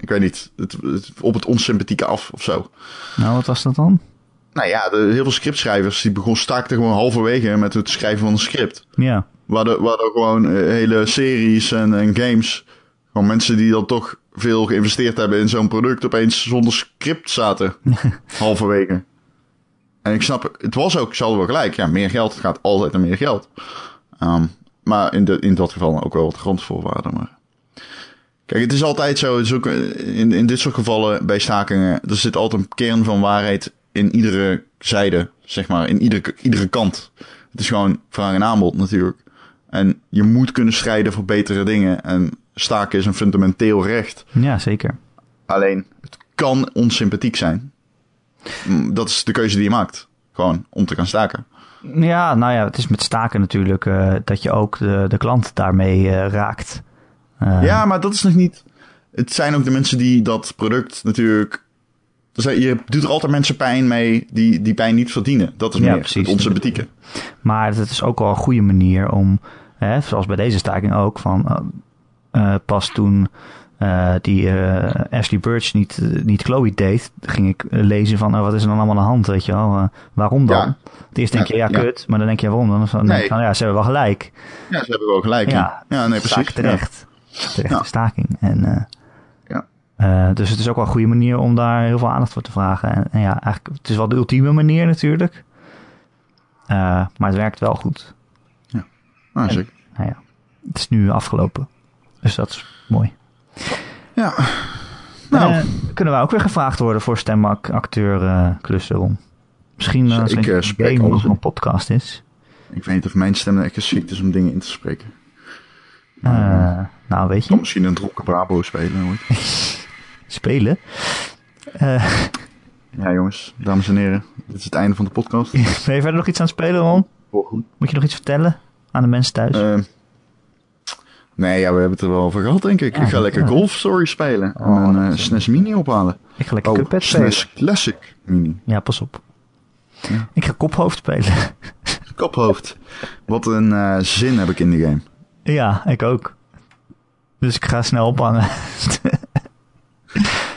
ik weet niet, het, op het onsympathieke af of zo. Nou, wat was dat dan? Nou ja, de, heel veel scriptschrijvers die begon staakten gewoon halverwege met het schrijven van een script. Ja. Waardoor, waardoor gewoon uh, hele series en, en games, gewoon mensen die dan toch veel geïnvesteerd hebben in zo'n product, opeens zonder script zaten. halverwege. En ik snap, het was ook, zal wel gelijk, ja, meer geld, het gaat altijd naar meer geld. Um, maar in, de, in dat geval ook wel wat grondvoorwaarden. Maar... Kijk, het is altijd zo, is ook in, in dit soort gevallen bij stakingen, er zit altijd een kern van waarheid in iedere zijde, zeg maar, in iedere, iedere kant. Het is gewoon vraag en aanbod natuurlijk. En je moet kunnen strijden voor betere dingen. En staken is een fundamenteel recht. Ja, zeker. Alleen, het kan onsympathiek zijn. Dat is de keuze die je maakt. Gewoon om te gaan staken. Ja, nou ja, het is met staken natuurlijk uh, dat je ook de, de klant daarmee uh, raakt. Uh, ja, maar dat is nog niet. Het zijn ook de mensen die dat product natuurlijk. Je doet er altijd mensen pijn mee die die pijn niet verdienen. Dat is ja, meer precies, onze betieken. Maar het is ook wel een goede manier om, hè, zoals bij deze staking ook, van pas toen eh, die eh, Ashley Birch niet, eh, niet Chloe deed, ging ik lezen van, oh, wat is er dan allemaal aan de hand, weet je wel? Waarom dan? Ja. Het eerst denk je, ja, kut, maar dan denk je, waarom dan? Nee. van, ja, ze hebben wel gelijk. Ja, ze hebben wel gelijk. Ja, Ja, nee, precies. terecht. Terecht Ja. staking. En, Ja. dus het is ook wel een goede manier om daar heel veel aandacht voor te vragen. En, en ja, eigenlijk, het is wel de ultieme manier natuurlijk. Maar het werkt wel goed. Ja, ah, zeker. Nou ja, het is nu afgelopen. Dus dat is mooi. Ja. Nou, Eh, kunnen we ook weer gevraagd worden voor stemacteur uh, klussen om. Misschien uh, als Ik, eh, spreek game alles of een podcast is. ik weet niet of mijn stem echt geschikt is om dingen in te spreken. Eh, nou, weet kan je, misschien een dronken Bravo spelen ooit. spelen. Eh, Ja, jongens, dames en heren. Dit is het einde van de podcast. ben je verder nog iets aan het spelen, Ron? Volgende. Moet je nog iets vertellen aan de mensen thuis? Nee, ja, we hebben het er wel over gehad, denk ik. Ja, ik ga lekker ja. Golf Story spelen. En Oh, een dat eh, SNES Mini ophalen. ik ga lekker Oh, Cuphead spelen. SNES Classic Mini. Ja, pas op. Ja. Ik ga kophoofd spelen. Kophoofd. Wat een eh, zin heb ik in die game. ja, ik ook. Dus ik ga snel ophangen.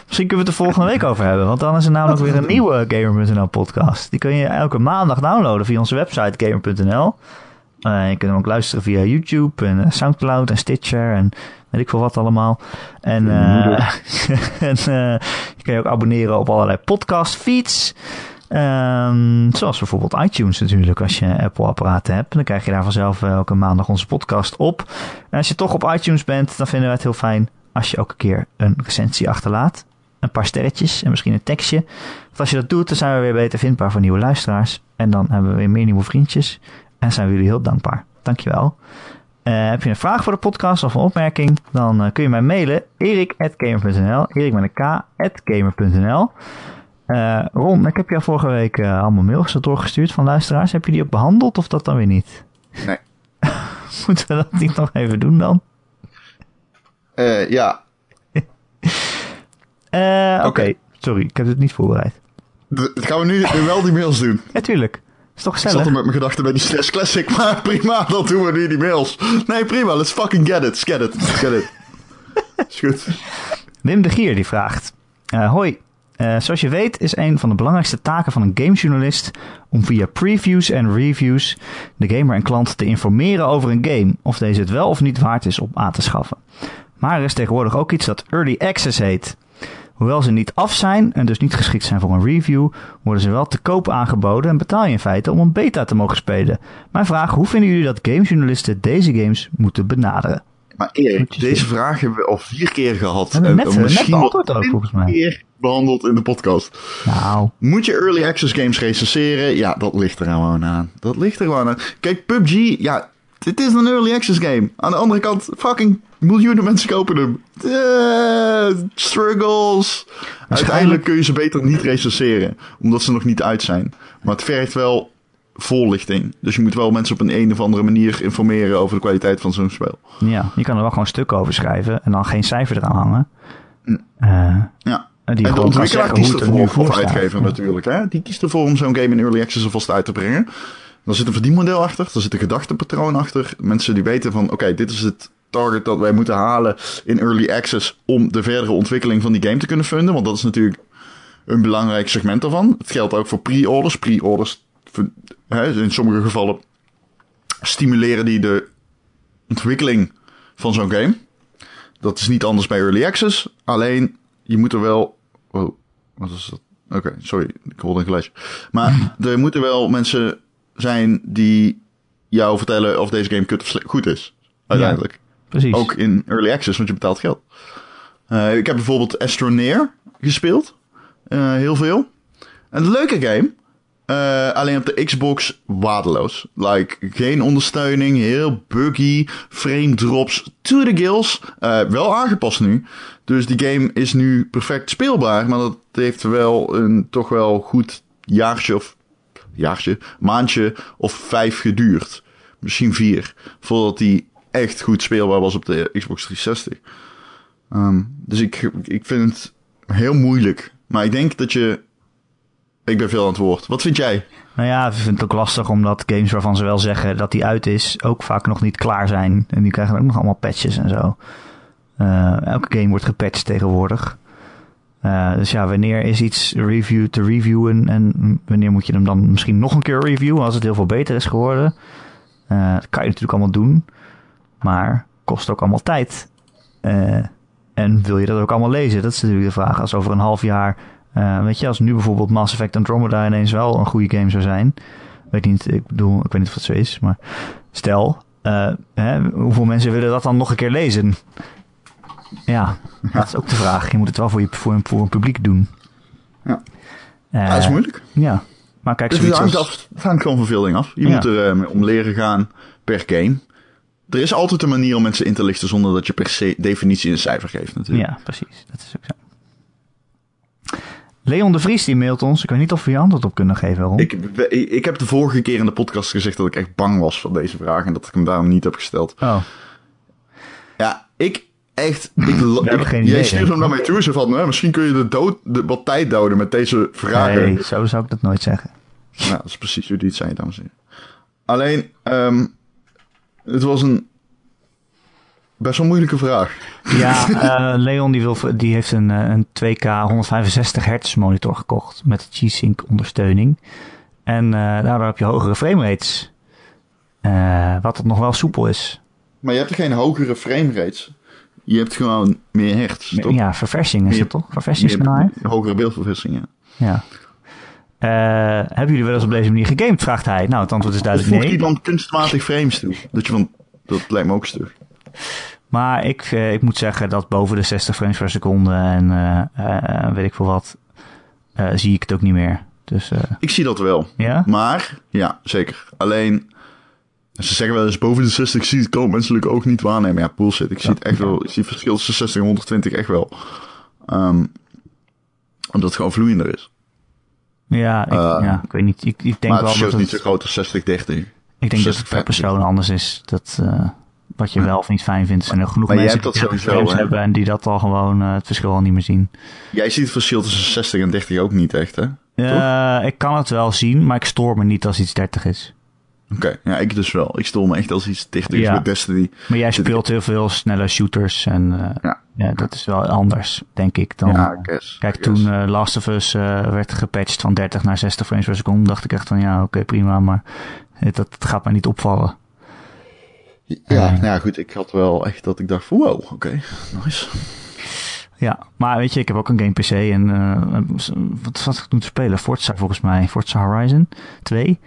Misschien kunnen we het er volgende week over hebben. Want dan is er namelijk weer een nieuwe Gamer.nl podcast. Die kun je elke maandag downloaden via onze website Gamer.nl. Eh, je kunt hem ook luisteren via YouTube en eh, Soundcloud en Stitcher en weet ik veel wat allemaal. En, Je eh, en je kan je ook abonneren op allerlei podcast feeds. Ehm, zoals bijvoorbeeld iTunes natuurlijk, als je Apple-apparaten hebt. Dan krijg je daar vanzelf elke maandag onze podcast op. En als je toch op iTunes bent, dan vinden we het heel fijn als je ook een keer een recensie achterlaat. Een paar sterretjes en misschien een tekstje. Want als je dat doet, dan zijn we weer beter vindbaar voor nieuwe luisteraars. En dan hebben we weer meer nieuwe vriendjes. En zijn we jullie heel dankbaar. Dankjewel. Eh heb je een vraag voor de podcast of een opmerking? Dan eh, kun je mij mailen. erik.gamer.nl Erik met een k. at gamer.nl Eh, Ron, ik heb jou vorige week allemaal mails doorgestuurd van luisteraars. Heb je die ook behandeld of dat dan weer niet? Nee. Moeten we dat niet nog even doen dan? Ja, Oké, sorry, ik heb het niet voorbereid. d- gaan we nu wel die mails doen. Ja, tuurlijk. Is toch Ik zat er met mijn gedachten bij die SNES Classic, maar prima, dan doen we nu die mails. Nee, prima, let's fucking get it, get it, get it. Is goed. Wim de Gier die vraagt. eh, hoi, Eh, zoals je weet is een van de belangrijkste taken van een gamejournalist om via previews en reviews de gamer en klant te informeren over een game, of deze het wel of niet waard is om aan te schaffen. Maar er is tegenwoordig ook iets dat Early Access heet. Hoewel ze niet af zijn en dus niet geschikt zijn voor een review, worden ze wel te koop aangeboden en betaal je in feite om een beta te mogen spelen. Mijn vraag, hoe vinden jullie dat gamejournalisten deze games moeten benaderen? Maar Erik, deze vraag hebben we al vier keer gehad. En net- net misschien beantwoord ook, volgens mij. keer behandeld in de podcast. Nou, Moet je early access games recenseren? Ja, dat ligt er gewoon aan. Dat ligt er gewoon aan. Kijk, PUBG, ja, het is een early access game. Aan de andere kant, fucking miljoenen mensen kopen hem. Eh, struggles. Uiteindelijk kun je ze beter niet recenseren, omdat ze nog niet uit zijn. Maar het vergt wel voorlichting. Dus je moet wel mensen op een, een of andere manier informeren over de kwaliteit van zo'n spel. Ja, je kan er wel gewoon stukken over schrijven en dan geen cijfer eraan hangen. Mm. Eh, Ja. en die en de ontwikkelaar kiest er ervoor, voor of uitgever Ja. natuurlijk. Hè? Die kiest ervoor om zo'n game in early access alvast uit te brengen. Dan zit een verdienmodel achter, er zit een gedachtepatroon achter. Mensen die weten van, oké, dit is het target dat wij moeten halen in early access om de verdere ontwikkeling van die game te kunnen funden. Want dat is natuurlijk een belangrijk segment daarvan. Het geldt ook voor pre-orders. Pre-orders, in sommige gevallen, stimuleren die de ontwikkeling van zo'n game. Dat is niet anders bij early access. Alleen, je moet er wel... Oh, wat is dat? Oké, sorry, ik hoorde een geluidje. Maar er moeten wel mensen zijn die jou vertellen of deze game kut of goed is. Uiteindelijk. Precies. Ook in early access, want je betaalt geld. Eh, ik heb bijvoorbeeld Astroneer gespeeld. Eh, heel veel. Een leuke game. Eh, alleen op de Xbox waardeloos. Like, geen ondersteuning, heel buggy, frame drops to the gills. Wel aangepast nu. Dus die game is nu perfect speelbaar. Maar dat heeft wel een toch wel goed jaartje of... Jaartje? Maandje of vijf geduurd. Misschien vier. Voordat die echt goed speelbaar was op de Xbox 360. Ehm, dus ik, ik vind het heel moeilijk. Maar ik denk dat je... Ik ben veel aan het woord. Wat vind jij? Nou ja, ik vind het ook lastig omdat games waarvan ze wel zeggen dat die uit is, ook vaak nog niet klaar zijn. En die krijgen ook nog allemaal patches en zo. Eh, elke game wordt gepatcht tegenwoordig. Uh, dus ja, wanneer is iets review te reviewen en wanneer moet je hem dan misschien nog een keer reviewen als het heel veel beter is geworden? Uh, dat kan je natuurlijk allemaal doen, maar kost ook allemaal tijd. Uh, en wil je dat ook allemaal lezen? Dat is natuurlijk de vraag. Als over een half jaar, weet je, als nu bijvoorbeeld Mass Effect Andromeda ineens wel een goede game zou zijn. Weet niet, ik bedoel, ik weet niet of het zo is, maar stel, hè, hoeveel mensen willen dat dan nog een keer lezen? Ja, dat is ook de vraag. Je moet het wel voor, je, voor, een, voor een publiek doen. Ja. Uh, ja, dat is moeilijk. Ja. Maar kijk, dus het hangt, af, het hangt gewoon van veel dingen af. Je ja. moet er uh, om leren gaan per game. Er is altijd een manier om mensen in te lichten zonder dat je per se definitie een cijfer geeft natuurlijk. Ja, precies. Dat is ook zo. Leon de Vries die mailt ons. Ik weet niet of we je antwoord op kunnen geven. Ik, ik heb de vorige keer in de podcast gezegd dat ik echt bang was voor deze vraag. En dat ik hem daarom niet heb gesteld. Oh. Ja, ik, echt. Ik, ik, geen jij idee, stuurt hem naar mij toe. Zo van, hè, misschien kun je de dood, de, wat tijd doden met deze vragen. Nee, zo zou ik dat nooit zeggen. Nou, dat is precies hoe die het zei, dames en heren. Alleen, um, het was een best wel moeilijke vraag. Ja, uh, Leon die, wil, die heeft een, een 2K 165 hertz monitor gekocht met G-Sync ondersteuning. En uh, daardoor heb je hogere framerates. Uh, wat het nog wel soepel is. Maar je hebt er geen hogere framerates. Je hebt gewoon meer hertz, toch? Ja, verversing is het toch? Hogere beeldverversing, ja. Ja. Eh, hebben jullie wel eens op deze manier gegamed? Vraagt hij. Nou, het antwoord is duidelijk voegt nee. iemand kunstmatig frames toe? Dat je van, dat lijkt me ook stug. Maar ik, eh, ik moet zeggen dat boven de 60 frames per seconde en eh, weet ik veel wat, zie ik het ook niet meer. Dus Ik zie dat wel. ja, Maar, ja, zeker. Alleen, ze zeggen wel eens boven de 60 zie het kan menselijk ook niet waarnemen. Ja, bullshit. Ik zie het echt wel. Ik zie het verschil tussen 60 en 120 echt wel. Ehm, omdat het gewoon vloeiender is. ja, ik, Eh, ja, ik weet niet. Ik, ik denk maar het wel verschil dat is niet het, zo groot als 60, 30. ik denk dat het 60, per persoon anders is. Dat, eh, wat je wel of niet fijn vindt. Zijn er genoeg Maar mensen die dat 30 sowieso, hebben en die dat al gewoon eh, het verschil al niet meer zien. Jij ziet het verschil tussen 60 en 30 ook niet echt, hè? Ik kan het wel zien, maar ik stoor me niet als iets 30 is. Ja, ik dus wel. Ik stol me echt als iets 30 is Ja. met Destiny. Maar jij ik- speelt heel veel snelle shooters en eh, Ja. ja, dat is wel anders, denk ik. Dan, Ja, I guess. Kijk, I guess. toen eh, Last of Us eh, werd gepatcht van 30 naar 60 frames per seconde, dacht ik echt van ja, oké, prima, maar het, dat gaat mij niet opvallen. Ja, Eh. nou ja, goed. Ik had wel echt dat ik dacht van wow, oké, nice. Ja, maar weet je, ik heb ook een game PC en eh, wat was ik toen te spelen? Forza volgens mij, Forza Horizon 2.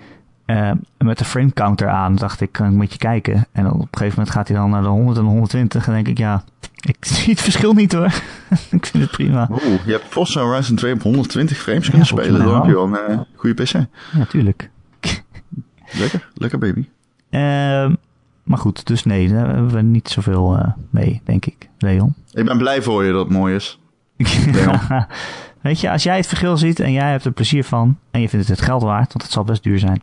Eh, met de frame counter aan dacht ik, kan ik een beetje kijken. En op een gegeven moment gaat hij dan naar de 100 en de 120 en denk ik, ja, ik zie het verschil niet hoor. ik vind het prima. Oeh, je hebt Forza Horizon 2 op 120 frames kunnen spelen. Dan heb je wel. een eh, goede PC. Ja, tuurlijk. Lekker, lekker baby. Ehm, maar goed, dus nee, daar hebben we niet zoveel eh, mee, denk ik, Leon. Ik ben blij voor je dat het mooi is. Leon. Weet je, als jij het verschil ziet en jij hebt er plezier van en je vindt het het geld waard, want het zal best duur zijn,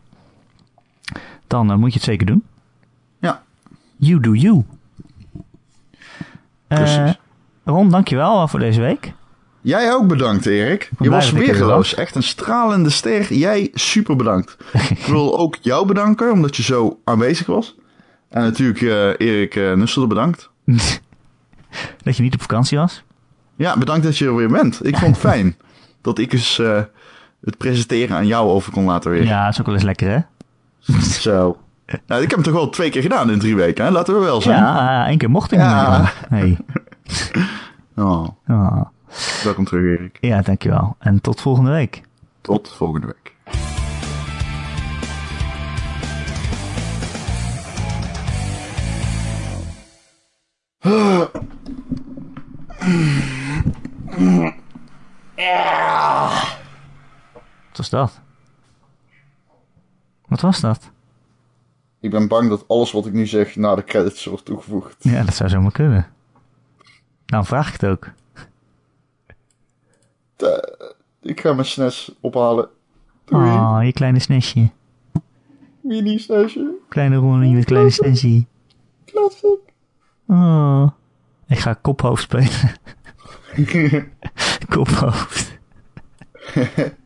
dan eh, moet je het zeker doen. Ja. You do you. Eh, Precies. Ron, dankjewel voor deze week. Jij ook bedankt, Erik. Je was er weergeloos. Echt een stralende ster. Jij super bedankt. ik wil ook jou bedanken, omdat je zo aanwezig was. En natuurlijk eh, Erik uh, Nusselde bedankt. dat je niet op vakantie was. Ja, bedankt dat je er weer bent. Ik vond het fijn dat ik eens eh, het presenteren aan jou over kon laten weer. Ja, dat is ook wel eens lekker, hè? Zo. Nou, ik heb hem toch wel twee keer gedaan in drie weken, hè? Laten we wel zijn. Ja, één keer mocht ik Ja. niet. Hey. Oh, Oh. welkom terug, Erik. Ja, dankjewel. En tot volgende week. Tot volgende week. Wat was dat? Wat was dat? Ik ben bang dat alles wat ik nu zeg na de credits wordt toegevoegd. Ja, dat zou zomaar kunnen. Nou, vraag ik het ook. Ik ga mijn SNES ophalen. Doei. Oh, je kleine snesje. Mini SNESje. Kleine Ronnie met kleine snesje. Classic. Oh. Ik ga kophoofd spelen. kophoofd.